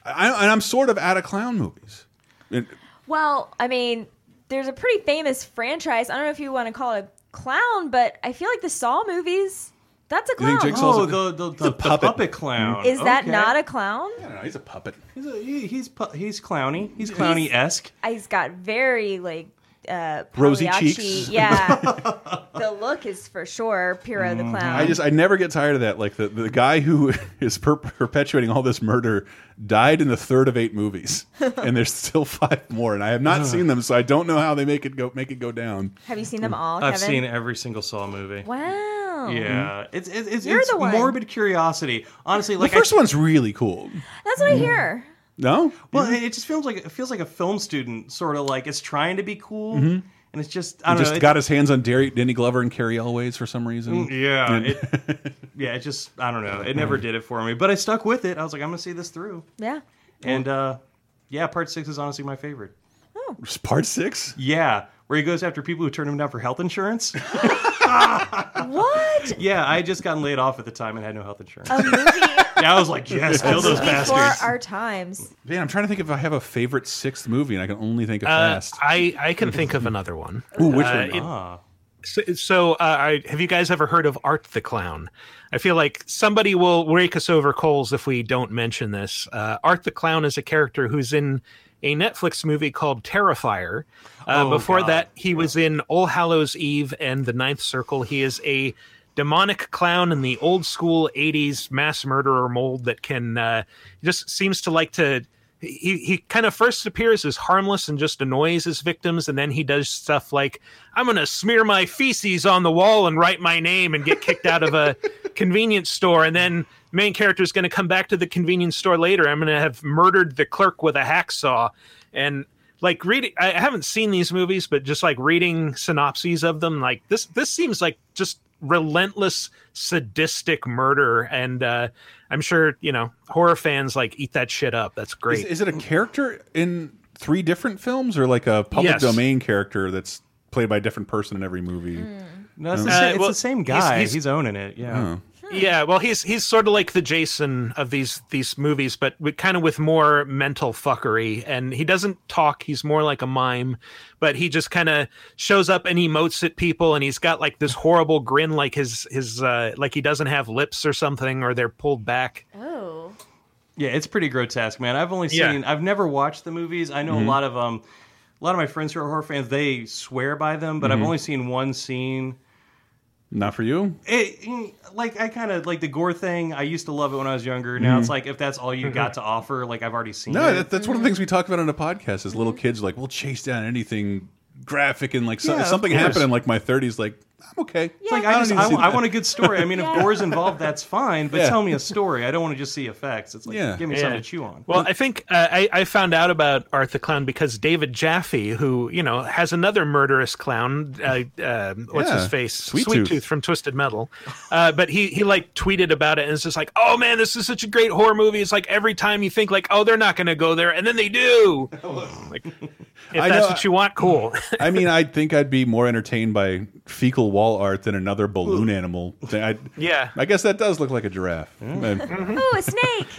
I, and I'm sort of out of clown movies. And- Well, I mean, there's a pretty famous franchise. I don't know if you want to call it a clown, but I feel like the Saw movies. That's a clown. Oh, a- the the, he's a the, the puppet. puppet. clown. Is that Okay. not a clown? I don't know. He's a puppet. He's a, he, he's pu- he's clowny. He's clowny esque. He's got very like uh, Rosy cheeks. Yeah, the look is for sure Piro the clown. I just I never get tired of that. Like the the guy who <laughs> is per perpetuating all this murder died in the third of eight movies, <laughs> and there's still five more, and I have not seen them, so I don't know how they make it go make it go down. Have you seen them all? I've Kevin? seen every single Saw movie. Wow. Yeah, it's it's it's, You're it's the one. morbid curiosity. Honestly, like the first I, one's really cool. That's what I hear. No, well, it, it just feels like it feels like a film student sort of like it's trying to be cool, and it's just I he don't just know. it- got his hands on Derry, Danny Glover and Cary Elwes for some reason. yeah, And- it, <laughs> yeah, it just I don't know. It never did it for me, but I stuck with it. I was like, I'm gonna see this through, Yeah. and uh, yeah, part six is honestly my favorite. Oh. <laughs> Part six. Yeah, where he goes after people who turn him down for health insurance. <laughs> What? yeah, I had just gotten laid off at the time and had no health insurance. A movie yeah, <laughs> I was like, yes, kill those before bastards. our times. Man, I'm trying to think if I have a favorite sixth movie, and I can only think of Uh, Fast. I I can think of another one. Ooh, which Uh, one? it- ah. So, so uh, I, have you guys ever heard of Art the Clown? I feel like somebody will rake us over coals if we don't mention this. Uh, Art the Clown is a character who's in a Netflix movie called Terrifier. Uh, Oh, before God. that, he was in All Hallows Eve and The Ninth Circle. He is a demonic clown in the old school 80s mass murderer mold that can uh, just seems to like to he he kind of first appears as harmless and just annoys his victims and then he does stuff like i'm going to smear my feces on the wall and write my name and get kicked out of a <laughs> convenience store. And then main character is going to come back to the convenience store later. I'm going to have murdered the clerk with a hacksaw. And like reading i haven't seen these movies but just like reading synopses of them like this this seems like just relentless sadistic murder and uh i'm sure you know horror fans like eat that shit up that's great Is, is it a character in three different films, or like a public Yes. domain character that's played by a different person in every movie? No, it's, the, Uh, sa- it's well, the same he's- guy. He's, he's- owning it. Yeah. Oh. Yeah, well, he's he's sort of like the Jason of these these movies, but with, kind of with more mental fuckery. And he doesn't talk; he's more like a mime. But he just kind of shows up and emotes at people, and he's got like this horrible grin, like his his uh, like he doesn't have lips or something, or they're pulled back. Oh. Yeah, it's pretty grotesque, man. I've only Yeah. seen. I've never watched the movies. I know Mhm. a lot of um, a lot of my friends who are horror fans. They swear by them, but Mhm. I've only seen one scene. Not for you. It, mm, like I kind of like the gore thing. I used to love it when I was younger. Now Mhm. it's like if that's all you got to <laughs> offer, like I've already seen. No, it. that, that's one of the things we talk about on the podcast. Is little kids like we'll chase down anything graphic and like so, Yeah, something happened in like my 30s. Like I'm okay. It's like I I, just I, I want a good story. I mean, <laughs> Yeah. if gore's involved, that's fine. But Yeah. tell me a story. I don't want to just see effects. It's like Yeah. give me Yeah. something to chew on. Well, I think uh, I, I found out about Art the Clown because David Jaffe, who you know has another murderous clown, uh, uh, what's Yeah. his face, Sweet Sweet Tooth. Tooth from Twisted Metal, uh, but he he like tweeted about it and it's just like, oh man, this is such a great horror movie. It's like every time you think like, oh, they're not going to go there, and then they do. <laughs> like, if I that's know- what you want, cool. <laughs> I mean, I think I'd be more entertained by fecal wall art than another balloon animal. I, yeah. I guess that does look like a giraffe. Mm. Mm-hmm. And- <laughs> Ooh, a snake. <laughs>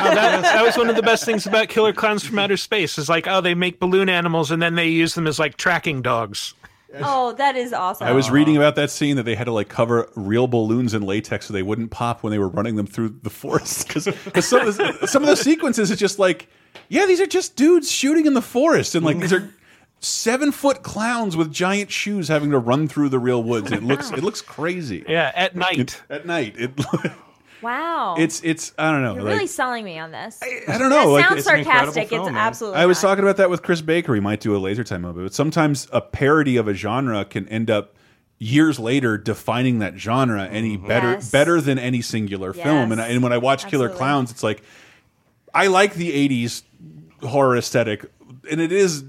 Oh, that, that was one of the best things about Killer Clowns from Outer Space. Is like, oh, they make balloon animals and then they use them as like tracking dogs. Oh, that is awesome. I was reading about that scene that they had to like cover real balloons in latex so they wouldn't pop when they were running them through the forest. Because some, of the- some of those sequences is just like, yeah, these are just dudes shooting in the forest, and like these are seven foot clowns with giant shoes having to run through the real woods. It looks it looks crazy. Yeah, at night. At night, it <laughs> Wow. it's it's I don't know. You're like- really selling me on this. I don't know. It like, sounds It's sarcastic. film, it's man. absolutely. I was not. talking about that with Chris Baker. He might do a laser time movie, but sometimes a parody of a genre can end up years later defining that genre any mm-hmm. better Yes. better than any singular film. And, I, and when I watch Killer Clowns, it's like I like the '80s horror aesthetic, and it is.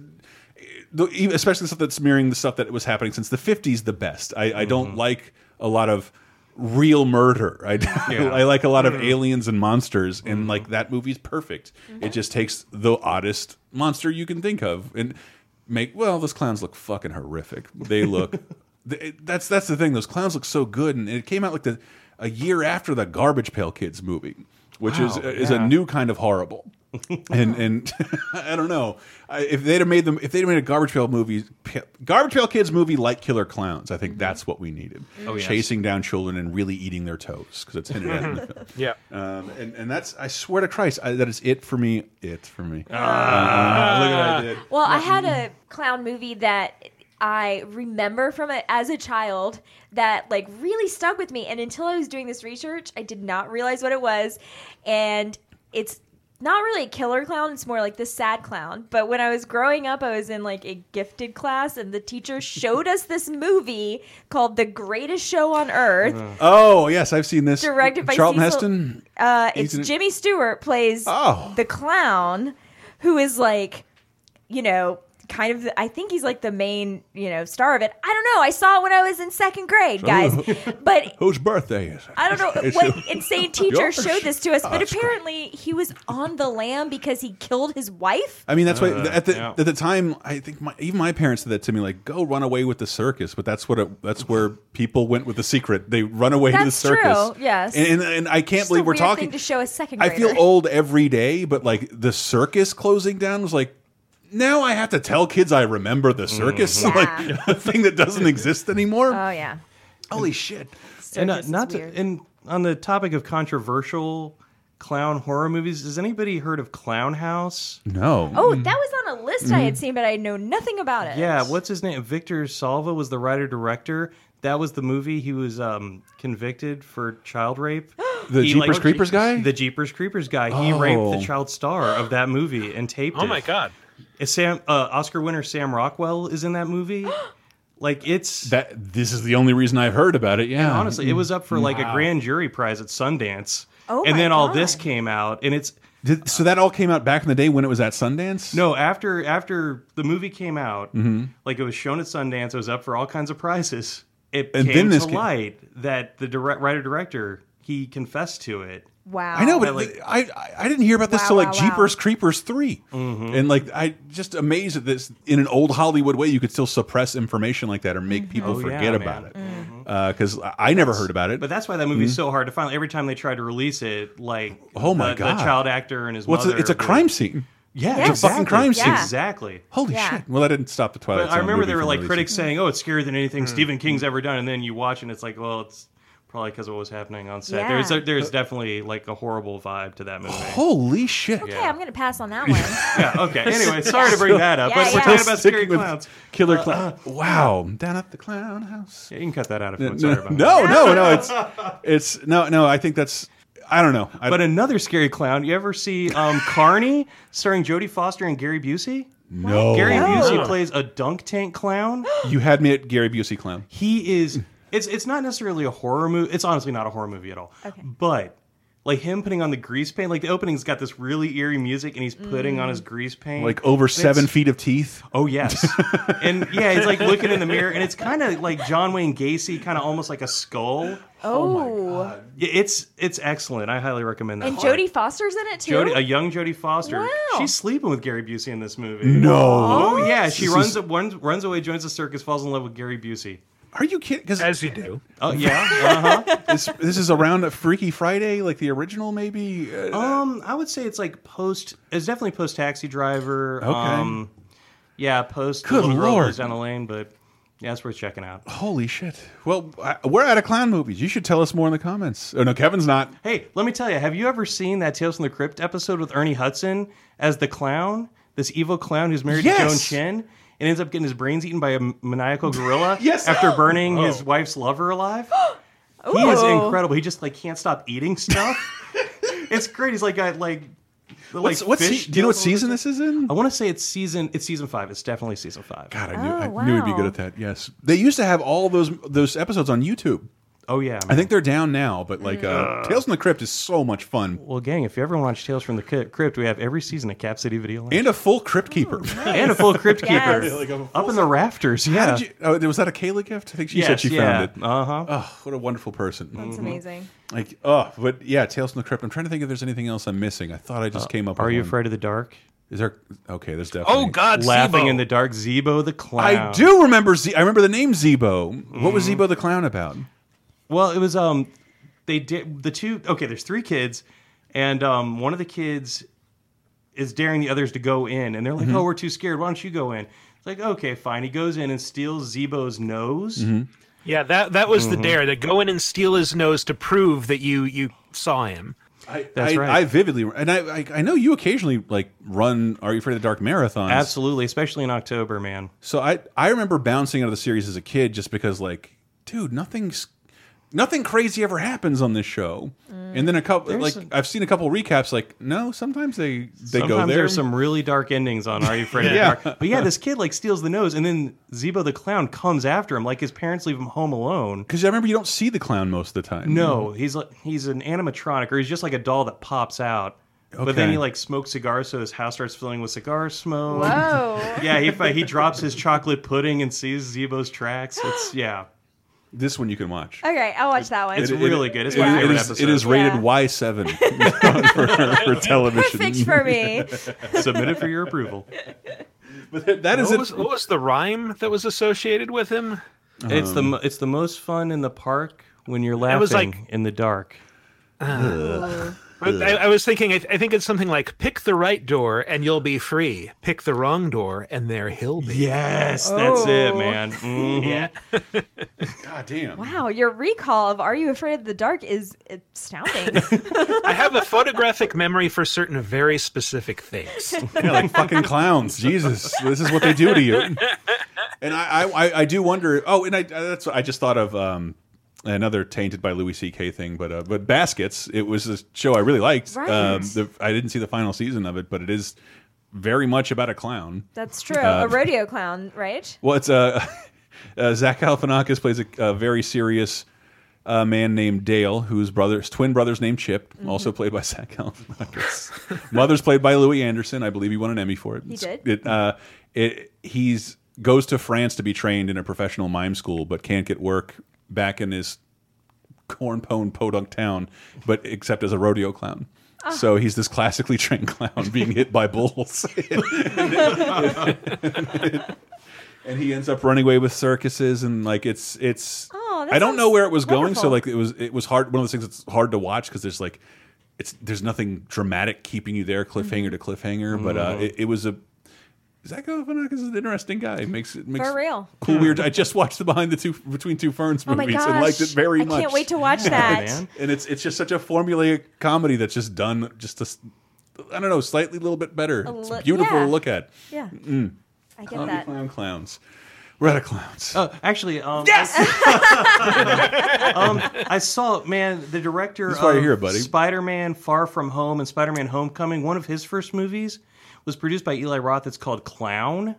the- Especially the stuff that's mirroring the stuff that was happening since the '50s, the best. I, I don't mm-hmm. like a lot of real murder. I, <laughs> I like a lot of hmm. aliens and monsters, and hmm. like that movie's perfect. Mm-hmm. It just takes the oddest monster you can think of and make. Well, those clowns look fucking horrific. They look. <laughs> th- that's that's the thing. Those clowns look so good, and it came out like the a year after the Garbage Pail Kids movie, which is Wow, is a yeah. new kind of horrible. <laughs> and and <laughs> I don't know I, if they'd have made them if they'd have made a Garbage Pail movie, Garbage Pail Kids movie like Killer Clowns. I think that's what we needed. Oh, yes. Chasing down children and really eating their toes because it's hinted at in the <laughs> film. Yeah. Um, and and that's I swear to Christ I, that is it for me. It for me. Ah. Uh, look what I did. Well, I had a clown movie that I remember from it as a child that like really stuck with me. And until I was doing this research, I did not realize what it was. And it's not really a killer clown, it's more like the sad clown. But when I was growing up, I was in like a gifted class, and the teacher showed us this movie called The Greatest Show on Earth. Oh yes, I've seen this. Directed by Charlton Cecil- Heston. Uh, it's in. Jimmy Stewart plays Oh. the clown, who is like, you know, kind of. The, I think he's like the main, you know, star of it. I don't know. I saw it when I was in second grade, guys. <laughs> but Whose birthday is it? I don't know It's what <laughs> your- insane teacher yours? showed this to us. But That's great. apparently, he was on the lam because he killed his wife. I mean, that's why Uh, at the yeah. at the time, I think my, even my parents said that to me, like, "Go run away with the circus." But that's what it, that's where people went with the secret. They run away to the circus. true, yes. and, and, and I can't Just believe a we're weird talking. thing to show a second I feel old every day, but like the circus closing down was like. Now I have to tell kids I remember the circus, Mhm. like Yeah. <laughs> a thing that doesn't exist anymore. Oh yeah. Holy shit! and uh, Circus is not to, weird. and on the topic of controversial clown horror movies, has anybody heard of Clown House? No. Oh, that was on a list Mm-hmm. I had seen, but I know nothing about it. Yeah, what's his name? Victor Salva was the writer director. That was the movie. He was um, convicted for child rape. <gasps> The He, Jeepers Creepers guy? The Jeepers Creepers guy. He Oh. raped the child star of that movie and taped it. Oh my god. Is Sam uh, Oscar winner Sam Rockwell is in that movie. <gasps> like it's That this is the only reason I've heard about it. Yeah, honestly, it was up for like a grand jury prize at Sundance. Oh and my then all this came out, and it's Did, so that all came out back in the day when it was at Sundance. no after after the movie came out, Mm-hmm. like it was shown at Sundance. It was up for all kinds of prizes. It And came then this to came- light that the direct writer director he confessed to it. Wow. I know, but I like- I, I I didn't hear about this Wow, till like wow, wow. Jeepers Creepers 3 Mm-hmm. and like I just amazed at this in an old Hollywood way you could still suppress information like that or make people Oh, yeah, forget about man. it. because I I never heard about it. But that's why that movie's so hard to find. Every time they try to release it, like Oh my the, God. the child actor and his well, it's mother. a, it's a would- crime scene. Yeah, Yes. It's a fucking crime scene. Yeah. Exactly. Holy Yeah. shit! Well, that didn't stop the Twilight But I remember movie there were like releasing. critics saying, "Oh, it's scarier than anything Hmm. Stephen King's ever done," and then you watch and it's like, well, it's probably because of what was happening on set. Yeah. There's a, there's uh, definitely like a horrible vibe to that movie. Holy shit! Okay, I'm gonna pass on that one. <laughs> yeah. Okay. Anyway, sorry to bring that up, Yeah, but we're yeah. talking about scary Sticking with clowns. Killer uh, clown. Uh, wow, down at the clown house. Yeah, you can cut that out if you No, want. Sorry about that. no, no, no. It's it's no, no. I think that's. I don't know. I, But another scary clown. You ever see um, <laughs> Carny, starring Jodie Foster and Gary Busey? no. Gary No. Busey plays a dunk tank clown. <gasps> you had me at Gary Busey clown. He is. It's it's not necessarily a horror movie. It's honestly not a horror movie at all. Okay. But like him putting on the grease paint, like the opening's got this really eerie music, and he's putting on his mm. grease paint, Like over It's- seven feet of teeth. Oh yes, <laughs> and yeah, it's like looking in the mirror, and it's kind of like John Wayne Gacy, kind of almost like a skull. Oh, oh Yeah, It's it's excellent. I highly recommend that. and Jodie Foster's in it too. Jodie, a young Jodie Foster. Wow. She's sleeping with Gary Busey in this movie. No. Oh yeah, she runs, is- runs runs away, joins the circus, falls in love with Gary Busey. Are you kidding? Because As you do. Oh yeah, <laughs> uh huh. this, this is around a Freaky Friday, like the original, maybe. Uh, Um, I would say it's like post. It's definitely post Taxi Driver. Okay. Um, yeah, post. Good the little Lord. down the lane, but yeah, it's worth checking out. Holy shit! Well, I, we're out of clown movies. You should tell us more in the comments. Oh no, Kevin's not. Hey, let me tell you. Have you ever seen that Tales from the Crypt episode with Ernie Hudson as the clown? This evil clown who's married Yes. to Joan Chen and ends up getting his brains eaten by a maniacal gorilla. <laughs> Yes. After burning Oh. his wife's lover alive. <gasps> he is incredible. He just like can't stop eating stuff. <laughs> it's great. He's like got like. the, What's, like what's fish se- do you know what gills all over season this is in? I want to say it's season. It's season five. It's definitely season five. God, I knew, Oh, I knew he'd be good at that. Yes, they used to have all those those episodes on YouTube. Oh yeah. I think they're down now, but like uh, Tales from the Crypt is so much fun, Well, gang, if you ever watch Tales from the Crypt, Crypt, we have every season of Cap City Video Lounge. and a full Crypt Keeper. <laughs> and a full Crypt Keeper Yes. Like a full up in the rafters. Yeah. How did you? Oh, was that a Kayla gift? I think she said Yes, she yeah. found it. Uh huh. Oh, what a wonderful person! That's amazing. Like, oh, but yeah, Tales from the Crypt. I'm trying to think if there's anything else I'm missing. I thought I just came up. Are with you one. afraid of the dark? Is there? Okay, there's definitely. Oh God, Laughing Zeebo. in the dark, Zeebo the clown. I do remember. Z I remember the name Zeebo. What was Mm-hmm. Zeebo the clown about? Well, it was um, they did the two. Okay, there's three kids, and um, one of the kids is daring the others to go in, and they're like, Mm-hmm. "Oh, we're too scared. Why don't you go in?" It's like, okay, fine. He goes in and steals Zeebo's nose. Mm-hmm. Yeah, that that was Mm-hmm. the dare to go in and steal his nose to prove that you you saw him. I, That's I, right. I vividly, and I, I, I know you occasionally like run. Are you afraid of the dark marathons? Absolutely, especially in October, man. So I, I remember bouncing out of the series as a kid just because, like, dude, nothing's, nothing crazy ever happens on this show. And then a couple, There's like, some- I've seen a couple recaps. Like, no, sometimes they they Sometimes go there. there's some really dark endings on Are You Afraid of <laughs> Yeah. Dark? But yeah, this kid like steals the nose, and then Zeebo the clown comes after him. Like his parents leave him home alone. because I remember you don't see the clown most of the time. No, he's like he's an animatronic, or he's just like a doll that pops out. But then he like smokes cigars, so his house starts filling with cigar smoke. Whoa. <laughs> Yeah, he he drops his chocolate pudding and sees Zeebo's tracks. It's yeah, This one you can watch. Okay, I'll watch that one. It's It- really it- good. It's it- my it favorite is- episode. It is rated Yeah. Y seven <laughs> for, for television. Perfect for me. <laughs> submitted for your approval. But that is What was, what was the rhyme that was associated with him? It's the um, it's the most fun in the park when you're laughing was like- in the dark. I, I was thinking. I, I think it's something like "Pick the right door and you'll be free. Pick the wrong door and there he'll be." Yes, that's it, Oh. man. <laughs> Mhm. Yeah. God damn. Wow, your recall of Are You Afraid of the Dark is astounding. <laughs> I have a photographic memory for certain very specific things. <laughs> Yeah, like fucking clowns. Jesus, this is what they do to you. And I, I, I do wonder. Oh, and I, that's I just thought of um, another tainted by Louis C.K. thing, but uh, but Baskets. It was a show I really liked. Right. Um, the, I didn't see the final season of it, but it is very much about a clown. That's true. a rodeo clown, right? Well, it's uh, <laughs> uh, Zach Galifianakis plays a, a very serious uh, man named Dale, whose brother's twin brother's named Chip, Mm-hmm. also played by <laughs> Zach Galifianakis. <laughs> Mother's played by Louie Anderson. I believe he won an Emmy for it. He did? It, uh, it, he's goes to France to be trained in a professional mime school, but can't get work back in his cornpone podunk town, but except as a rodeo clown. Ah. So he's this classically trained clown <laughs> being hit by bulls. <laughs> and he ends up running away with circuses and like it's it's Oh, I don't know where it was going, so like it was it was hard. One of those things that's hard to watch because there's like it's there's nothing dramatic keeping you there, cliffhanger to cliffhanger. But uh, Mhm. it, it was a Zach Galifianakis is an interesting guy. Makes it makes For real. cool weird. I just watched the behind the two between two ferns Oh my movies and liked it gosh. very I much. can't wait to watch that. and it's it's just such a formulaic comedy that's just done just a s- I don't know, slightly a little bit better. A It's beautiful yeah. to look at. Yeah. Mm. I get Clowny that. Clown clowns. We're out of clowns. Oh, actually, um, Yes! <laughs> um, I saw man the director That's why of you're here, buddy. Spider-Man: Far From Home and Spider-Man: Homecoming. One of his first movies was produced by Eli Roth. It's called Clown.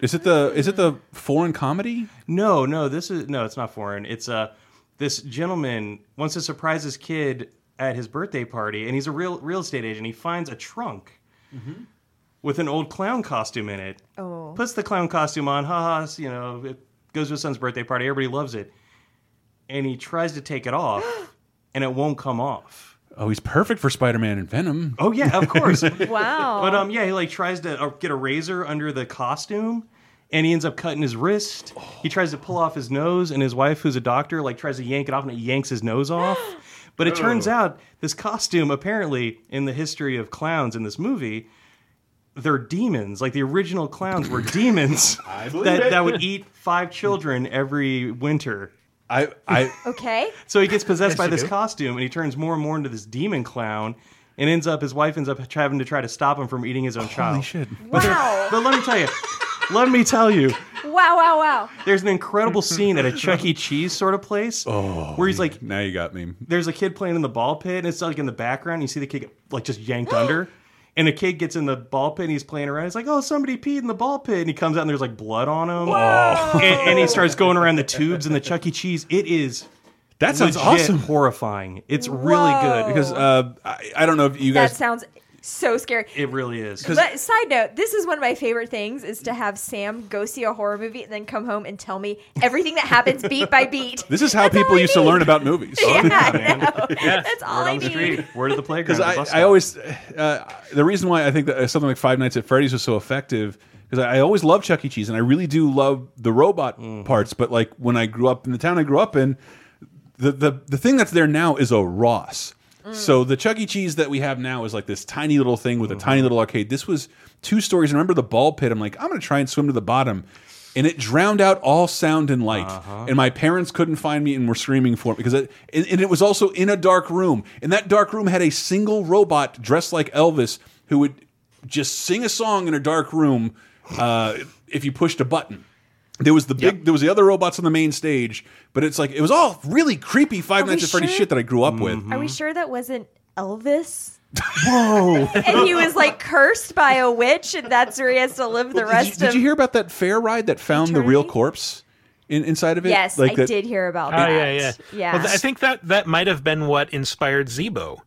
Is it the is it the foreign comedy? No, no, this is no, it's not foreign. It's uh this gentleman wants to surprise his kid at his birthday party, and he's a real real estate agent. He finds a trunk with an old clown costume in it. Oh. Puts the clown costume on, haha, you know, it goes to his son's birthday party. Everybody loves it. And he tries to take it off, <gasps> and it won't come off. Oh, he's perfect for Spider-Man and Venom. Oh yeah, of course. <laughs> Wow. But um, yeah, he like tries to uh, get a razor under the costume, and he ends up cutting his wrist. He tries to pull off his nose, and his wife, who's a doctor, like tries to yank it off, and it yanks his nose <gasps> off. But it turns out this costume, apparently, in the history of clowns in this movie, they're demons. Like the original clowns were <laughs> demons believe that it. that would eat five children every winter. I I <laughs> Okay. So he gets possessed Yes, by you this do. costume, and he turns more and more into this demon clown, and ends up his wife ends up having to try to stop him from eating his own child. shit. But, there- Wow. but let me tell you, let me tell you, Wow, wow, wow. there's an incredible scene at a Chuck E. Cheese sort of place Oh, where he's like, now you got me. there's a kid playing in the ball pit, and it's like in the background, you see the kid get, like just yanked under. <gasps> <laughs> And a kid gets in the ball pit and he's playing around. He's like, "Oh, somebody peed in the ball pit," and he comes out and there's like blood on him. And, and he starts going around the tubes and the Chuck E. Cheese. It is That sounds legit awesome. horrifying. It's really good Because uh, I, I don't know if you guys. That sounds so scary. it really is. But side note, this is one of my favorite things is to have Sam go see a horror movie and then come home and tell me everything that happens <laughs> beat by beat. this is how That's people I used to learn about movies. <laughs> Yeah, <laughs> I man. know. That's all Word I on the need. street, word of the playground. because I, I always uh, the reason why I think that uh, something like Five Nights at Freddy's was so effective because I, I always love Chuck E. Cheese and I really do love the robot parts. But like when I grew up in the town I grew up in, the the the thing that's there now is a Ross. So the Chuck E. Cheese that we have now is like this tiny little thing with a tiny little arcade. This was two stories. And remember the ball pit? I'm like, I'm going to try and swim to the bottom. And it drowned out all sound and light. And my parents couldn't find me and were screaming for it because it, and, and it was also in a dark room. And that dark room had a single robot dressed like Elvis who would just sing a song in a dark room uh, if you pushed a button. There was the big, there was the other robots on the main stage, but it's like it was all really creepy Five Are we Nights at Freddy's sure? shit that I grew up with. Are we sure that wasn't Elvis? <laughs> Whoa! <laughs> and he was like cursed by a witch, and that's where he has to live the Did you, rest did you hear about that fair ride that found the real corpse in, inside of it? Yes, Like I that- did hear about Oh that. yeah, yeah. Yeah. Well, th- I think that that might have been what inspired Zeebo.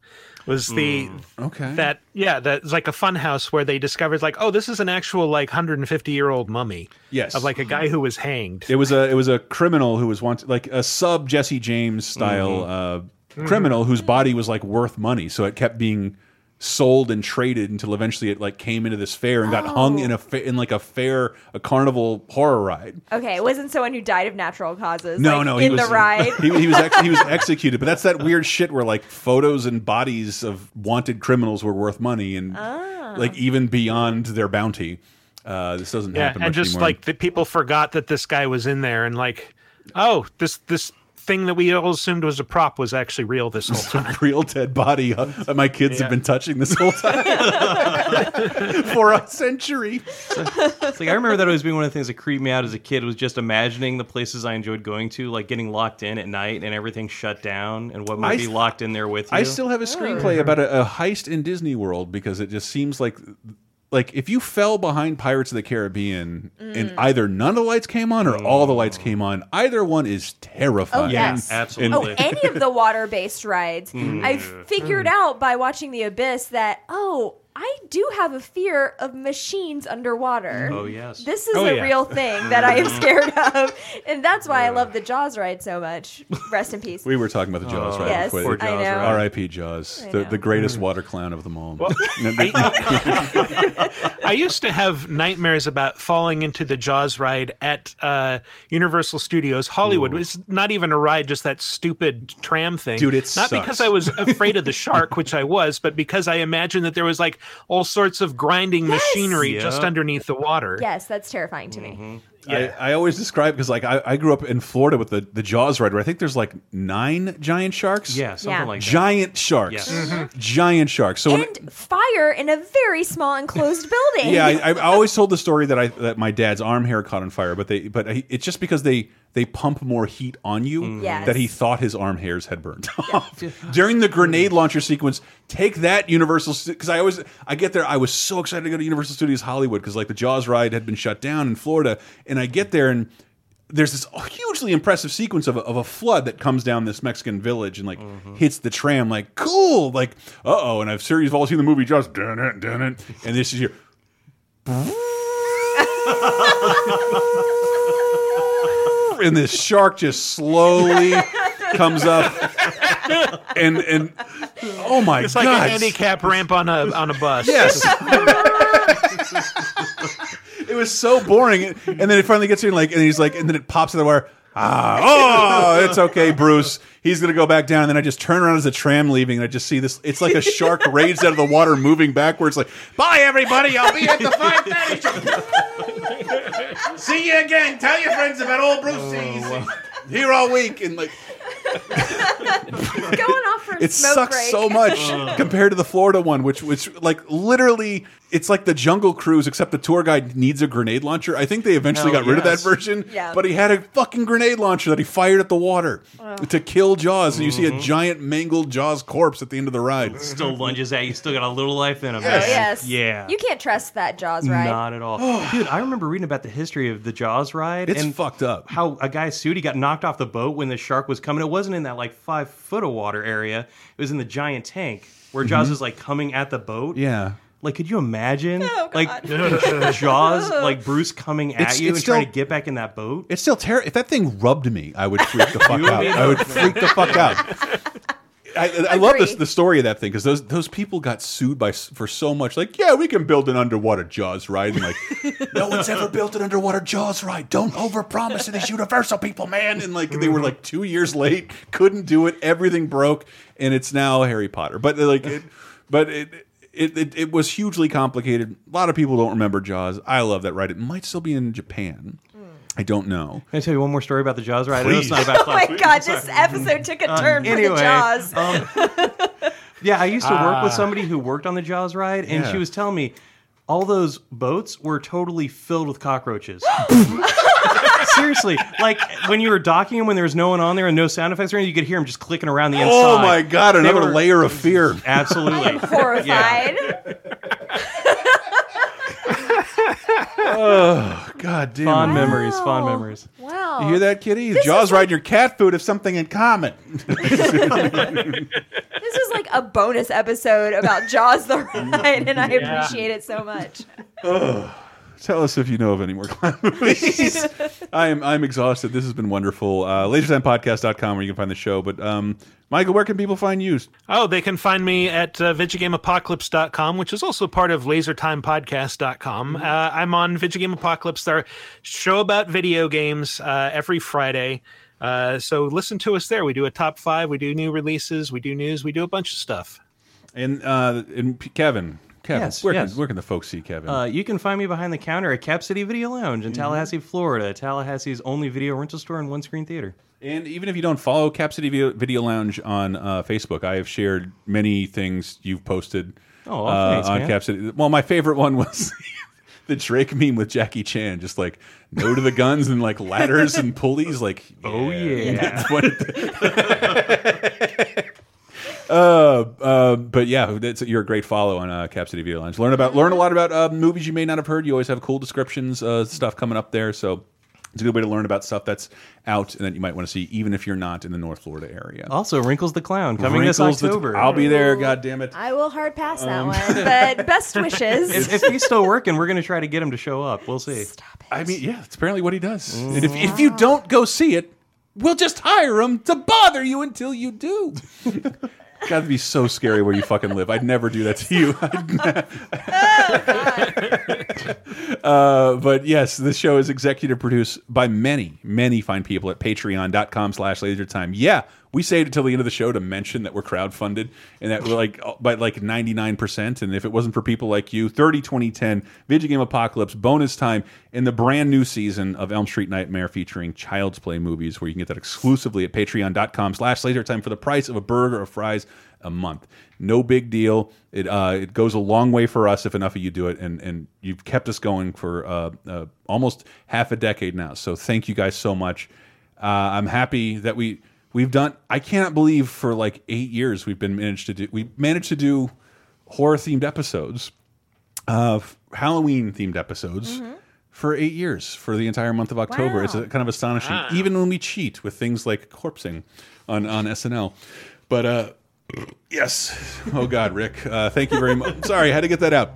Was the Okay. that yeah that's like a fun house where they discovered like oh this is an actual like 150 year old mummy Yes. of like a guy who was hanged It was a it was a criminal who was wanted like a sub Jesse James style Mm-hmm. uh, criminal whose body was like worth money, so it kept being sold and traded until eventually it like came into this fair and got hung Oh. in a fa in like a fair a carnival horror ride. Okay, it wasn't someone who died of natural causes. No, like, no, in he was the ride. <laughs> He, he was ex he was <laughs> executed, but that's that weird shit where like photos and bodies of wanted criminals were worth money and Ah. like even beyond their bounty. Uh, this doesn't yeah happen and much just anymore. like the people forgot that this guy was in there and like oh this this thing that we all assumed was a prop was actually real this whole time real dead body uh, <laughs> that my kids Yeah. have been touching this whole time <laughs> for a century. It's like I remember that always being one of the things that creeped me out as a kid was just imagining the places I enjoyed going to, like getting locked in at night and everything shut down, and what might I be locked in there with you. I still have a screenplay about a, a heist in Disney World because it just seems like like if you fell behind Pirates of the Caribbean and either none of the lights came on or all the lights came on, either one is terrifying. Oh, yes. absolutely. Oh, any of the water based rides. <laughs> Mm. I've figured out by watching The Abyss that, oh, I do have a fear of machines underwater. Oh, yes. This is Oh, a yeah. real thing that I am <laughs> scared of, and that's why I love the Jaws ride so much. Rest in peace. <laughs> We were talking about the Jaws Oh, right yes, before. poor I know. ride. R.I.P. Jaws, I the, know. the greatest water clown of them all. <laughs> I used to have nightmares about falling into the Jaws ride at uh, Universal Studios Hollywood. It's not even a ride, just that stupid tram thing. Dude, it not sucks. because I was afraid of the shark, which I was, but because I imagined that there was like all sorts of grinding machinery Yeah. just underneath the water. Yes, that's terrifying to Mm-hmm. me. I, I always describe because like I, I grew up in Florida with the the Jaws ride where I think there's like nine giant sharks. Yeah, something Yeah. like that. giant sharks. Yes. Mm-hmm. Giant sharks. So when, And fire in a very small enclosed <laughs> building. yeah, I, I <laughs> always told the story that I that my dad's arm hair caught on fire, but they but he, it's just because they they pump more heat on you Mm-hmm. Yes. that he thought his arm hairs had burned <laughs> off during the grenade launcher sequence. Take that, Universal, because I always I get there. I was so excited to go to Universal Studios Hollywood because like the Jaws ride had been shut down in Florida, and I get there and. There's this hugely impressive sequence of a, of a flood that comes down this Mexican village and like hits the tram. Like cool, like uh oh. And I've sure you've all seen the movie Jaws. Dun it, dun it. And this is your <laughs> and this shark just slowly comes up and and oh my It's like a handicap ramp on a on a bus. yes <laughs> it was so boring and then it finally gets in like and he's like and then it pops out of the wire ah oh it's okay bruce he's gonna go back down and then i just turn around as the tram leaving and i just see this it's like a shark <laughs> raised out of the water moving backwards like bye everybody i'll be at the <laughs> 5:30 show." See you again. Tell your friends about old bruce oh, He's here all week and like Going off for it smoke sucks break. so much <laughs> uh. compared to the Florida one, which which like literally it's like the Jungle Cruise, except the tour guide needs a grenade launcher. I think they eventually Hell got rid of that version, Yeah. but he had a fucking grenade launcher that he fired at the water to kill Jaws, and you see a giant mangled Jaws corpse at the end of the ride. Still lunges at you. Still got a little life in him. Oh, yes. Yeah. You can't trust that Jaws ride. Not at all. <sighs> Dude, I remember reading about the history of the Jaws ride. It's and fucked up. How a guy's suit, he got knocked off the boat when the shark was coming. It wasn't in that like five foot of water area. It was in the giant tank where Jaws is like coming at the boat. Mm-hmm. Yeah. Like, could you imagine? Oh, like <laughs> Jaws, like Bruce coming at It's- you it's and trying still- to get back in that boat. It's still terrible. If that thing rubbed me, I would freak the <laughs> fuck out. I would freak the fuck out. <laughs> I, I love this Agree. the story of that thing because those those people got sued by s- for so much. Like, yeah, we can build an underwater Jaws ride. And like, no one's ever built an underwater Jaws ride. Don't overpromise to these Universal people, man. And like, they were like two years late, couldn't do it. Everything broke, and it's now Harry Potter. But like, it, but it. It, it, it was hugely complicated. A lot of people don't remember Jaws. I love that ride. It might still be in Japan. I don't know. Can I tell you one more story about the Jaws ride? I know it's not about <laughs> Oh my Cloud. god, this episode took a turn for Uh, anyway, the Jaws. um, <laughs> yeah, I used to work with somebody who worked on the Jaws ride, and Yeah. she was telling me all those boats were totally filled with cockroaches. <laughs> Seriously, like when you were docking him when there was no one on there and no sound effects or anything, you could hear him just clicking around the oh inside. Oh my god, They another were- layer of fear. <laughs> Absolutely. Horrified. <laughs> Oh, god damn. Fond it. memories, fond Wow. memories. Wow. You hear that, kitty? This Jaws is riding your cat food have something in common. <laughs> This is like a bonus episode about Jaws the ride, and I appreciate it so much. <laughs> Tell us if you know of any more clown <laughs> movies. I am I'm exhausted. This has been wonderful. Uh, LaserTimePodcast.com where you can find the show. But um, Michael, where can people find you? Oh, they can find me at uh, VidjagameApocalypse.com, which is also part of LaserTimePodcast.com. Uh, I'm on Vidjagame Apocalypse, our show about video games uh, every Friday. Uh, so listen to us there. We do a top five, we do new releases, we do news, we do a bunch of stuff. And uh, and Kevin, Kevin, Yes, where yes. can where can the folks see Kevin? Uh, you can find me behind the counter at Cap City Video Lounge in Tallahassee, Florida. Tallahassee's only video rental store and one screen theater. And even if you don't follow Cap City Video, Lounge on uh, Facebook, I have shared many things you've posted Oh, well, uh, thanks, on man. Cap City. Well, my favorite one was <laughs> the Drake meme with Jackie Chan, just like no to the guns and like ladders and pulleys. Like, <laughs> Oh, yeah. <laughs> That's what it- uh, uh, but yeah, that's, you're a great follow on uh, Cap City Video Lounge. Learn about learn a lot about uh, movies you may not have heard. You always have cool descriptions, uh, stuff coming up there. So It's a good way to learn about stuff that's out and that you might want to see, even if you're not in the North Florida area. Also, Wrinkles the Clown coming this Wrinkles the- October. I'll be there. God damn it! I will hard pass that Um, one, but <laughs> best wishes. if, if he's still working, we're going to try to get him to show up. We'll see. Stop it. I mean, yeah, it's apparently what he does. And if if you don't go see it, we'll just hire him to bother you until you do. <laughs> Got to be so scary where you fucking live. I'd never do that to you. <laughs> <laughs> uh, but yes, this show is executive produced by many, many fine people at patreon.com slash lasertime. Yeah, we saved it till the end of the show to mention that we're crowdfunded and that we're like by like 99%. And if it wasn't for people like you, 30 2010, Vidjagame Apocalypse, bonus time, in the brand new season of Elm Street Nightmare featuring Child's Play movies, where you can get that exclusively at patreon.com slash lasertime for the price of a burger or fries a month. No big deal. It uh, it goes a long way for us if enough of you do it, and and you've kept us going for uh, uh, almost half a decade now. So thank you guys so much. Uh, I'm happy that we we've done. I cannot believe for like eight years we've been managed to do. We managed to do horror themed episodes, uh, Halloween themed episodes. For eight years, for the entire month of October, it's Wow. uh, kind of astonishing. Even when we cheat with things like corpsing on on SNL, but uh, Yes. Oh God, Rick. Uh, thank you very much. Sorry, I had to get that out.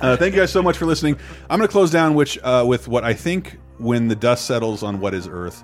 Uh, thank you guys so much for listening. I'm going to close down, which uh, with what I think, when the dust settles on what is Earth,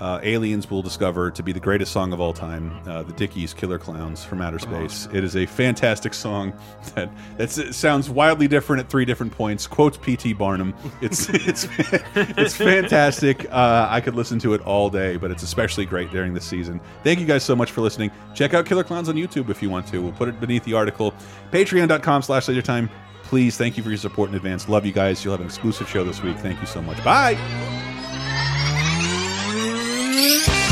uh, aliens will discover to be the greatest song of all time, uh, the Dickies' "Killer Clowns" from Outer Space. It is a fantastic song <laughs> that that's, it sounds wildly different at three different points. Quotes P.T. Barnum. It's <laughs> it's it's fantastic. Uh, I could listen to it all day, but it's especially great during this season. Thank you guys so much for listening. Check out Killer Clowns on YouTube if you want to. We'll put it beneath the article. Patreon.com slash lasertime. Please, thank you for your support in advance. Love you guys. You'll have an exclusive show this week. Thank you so much. Bye. Música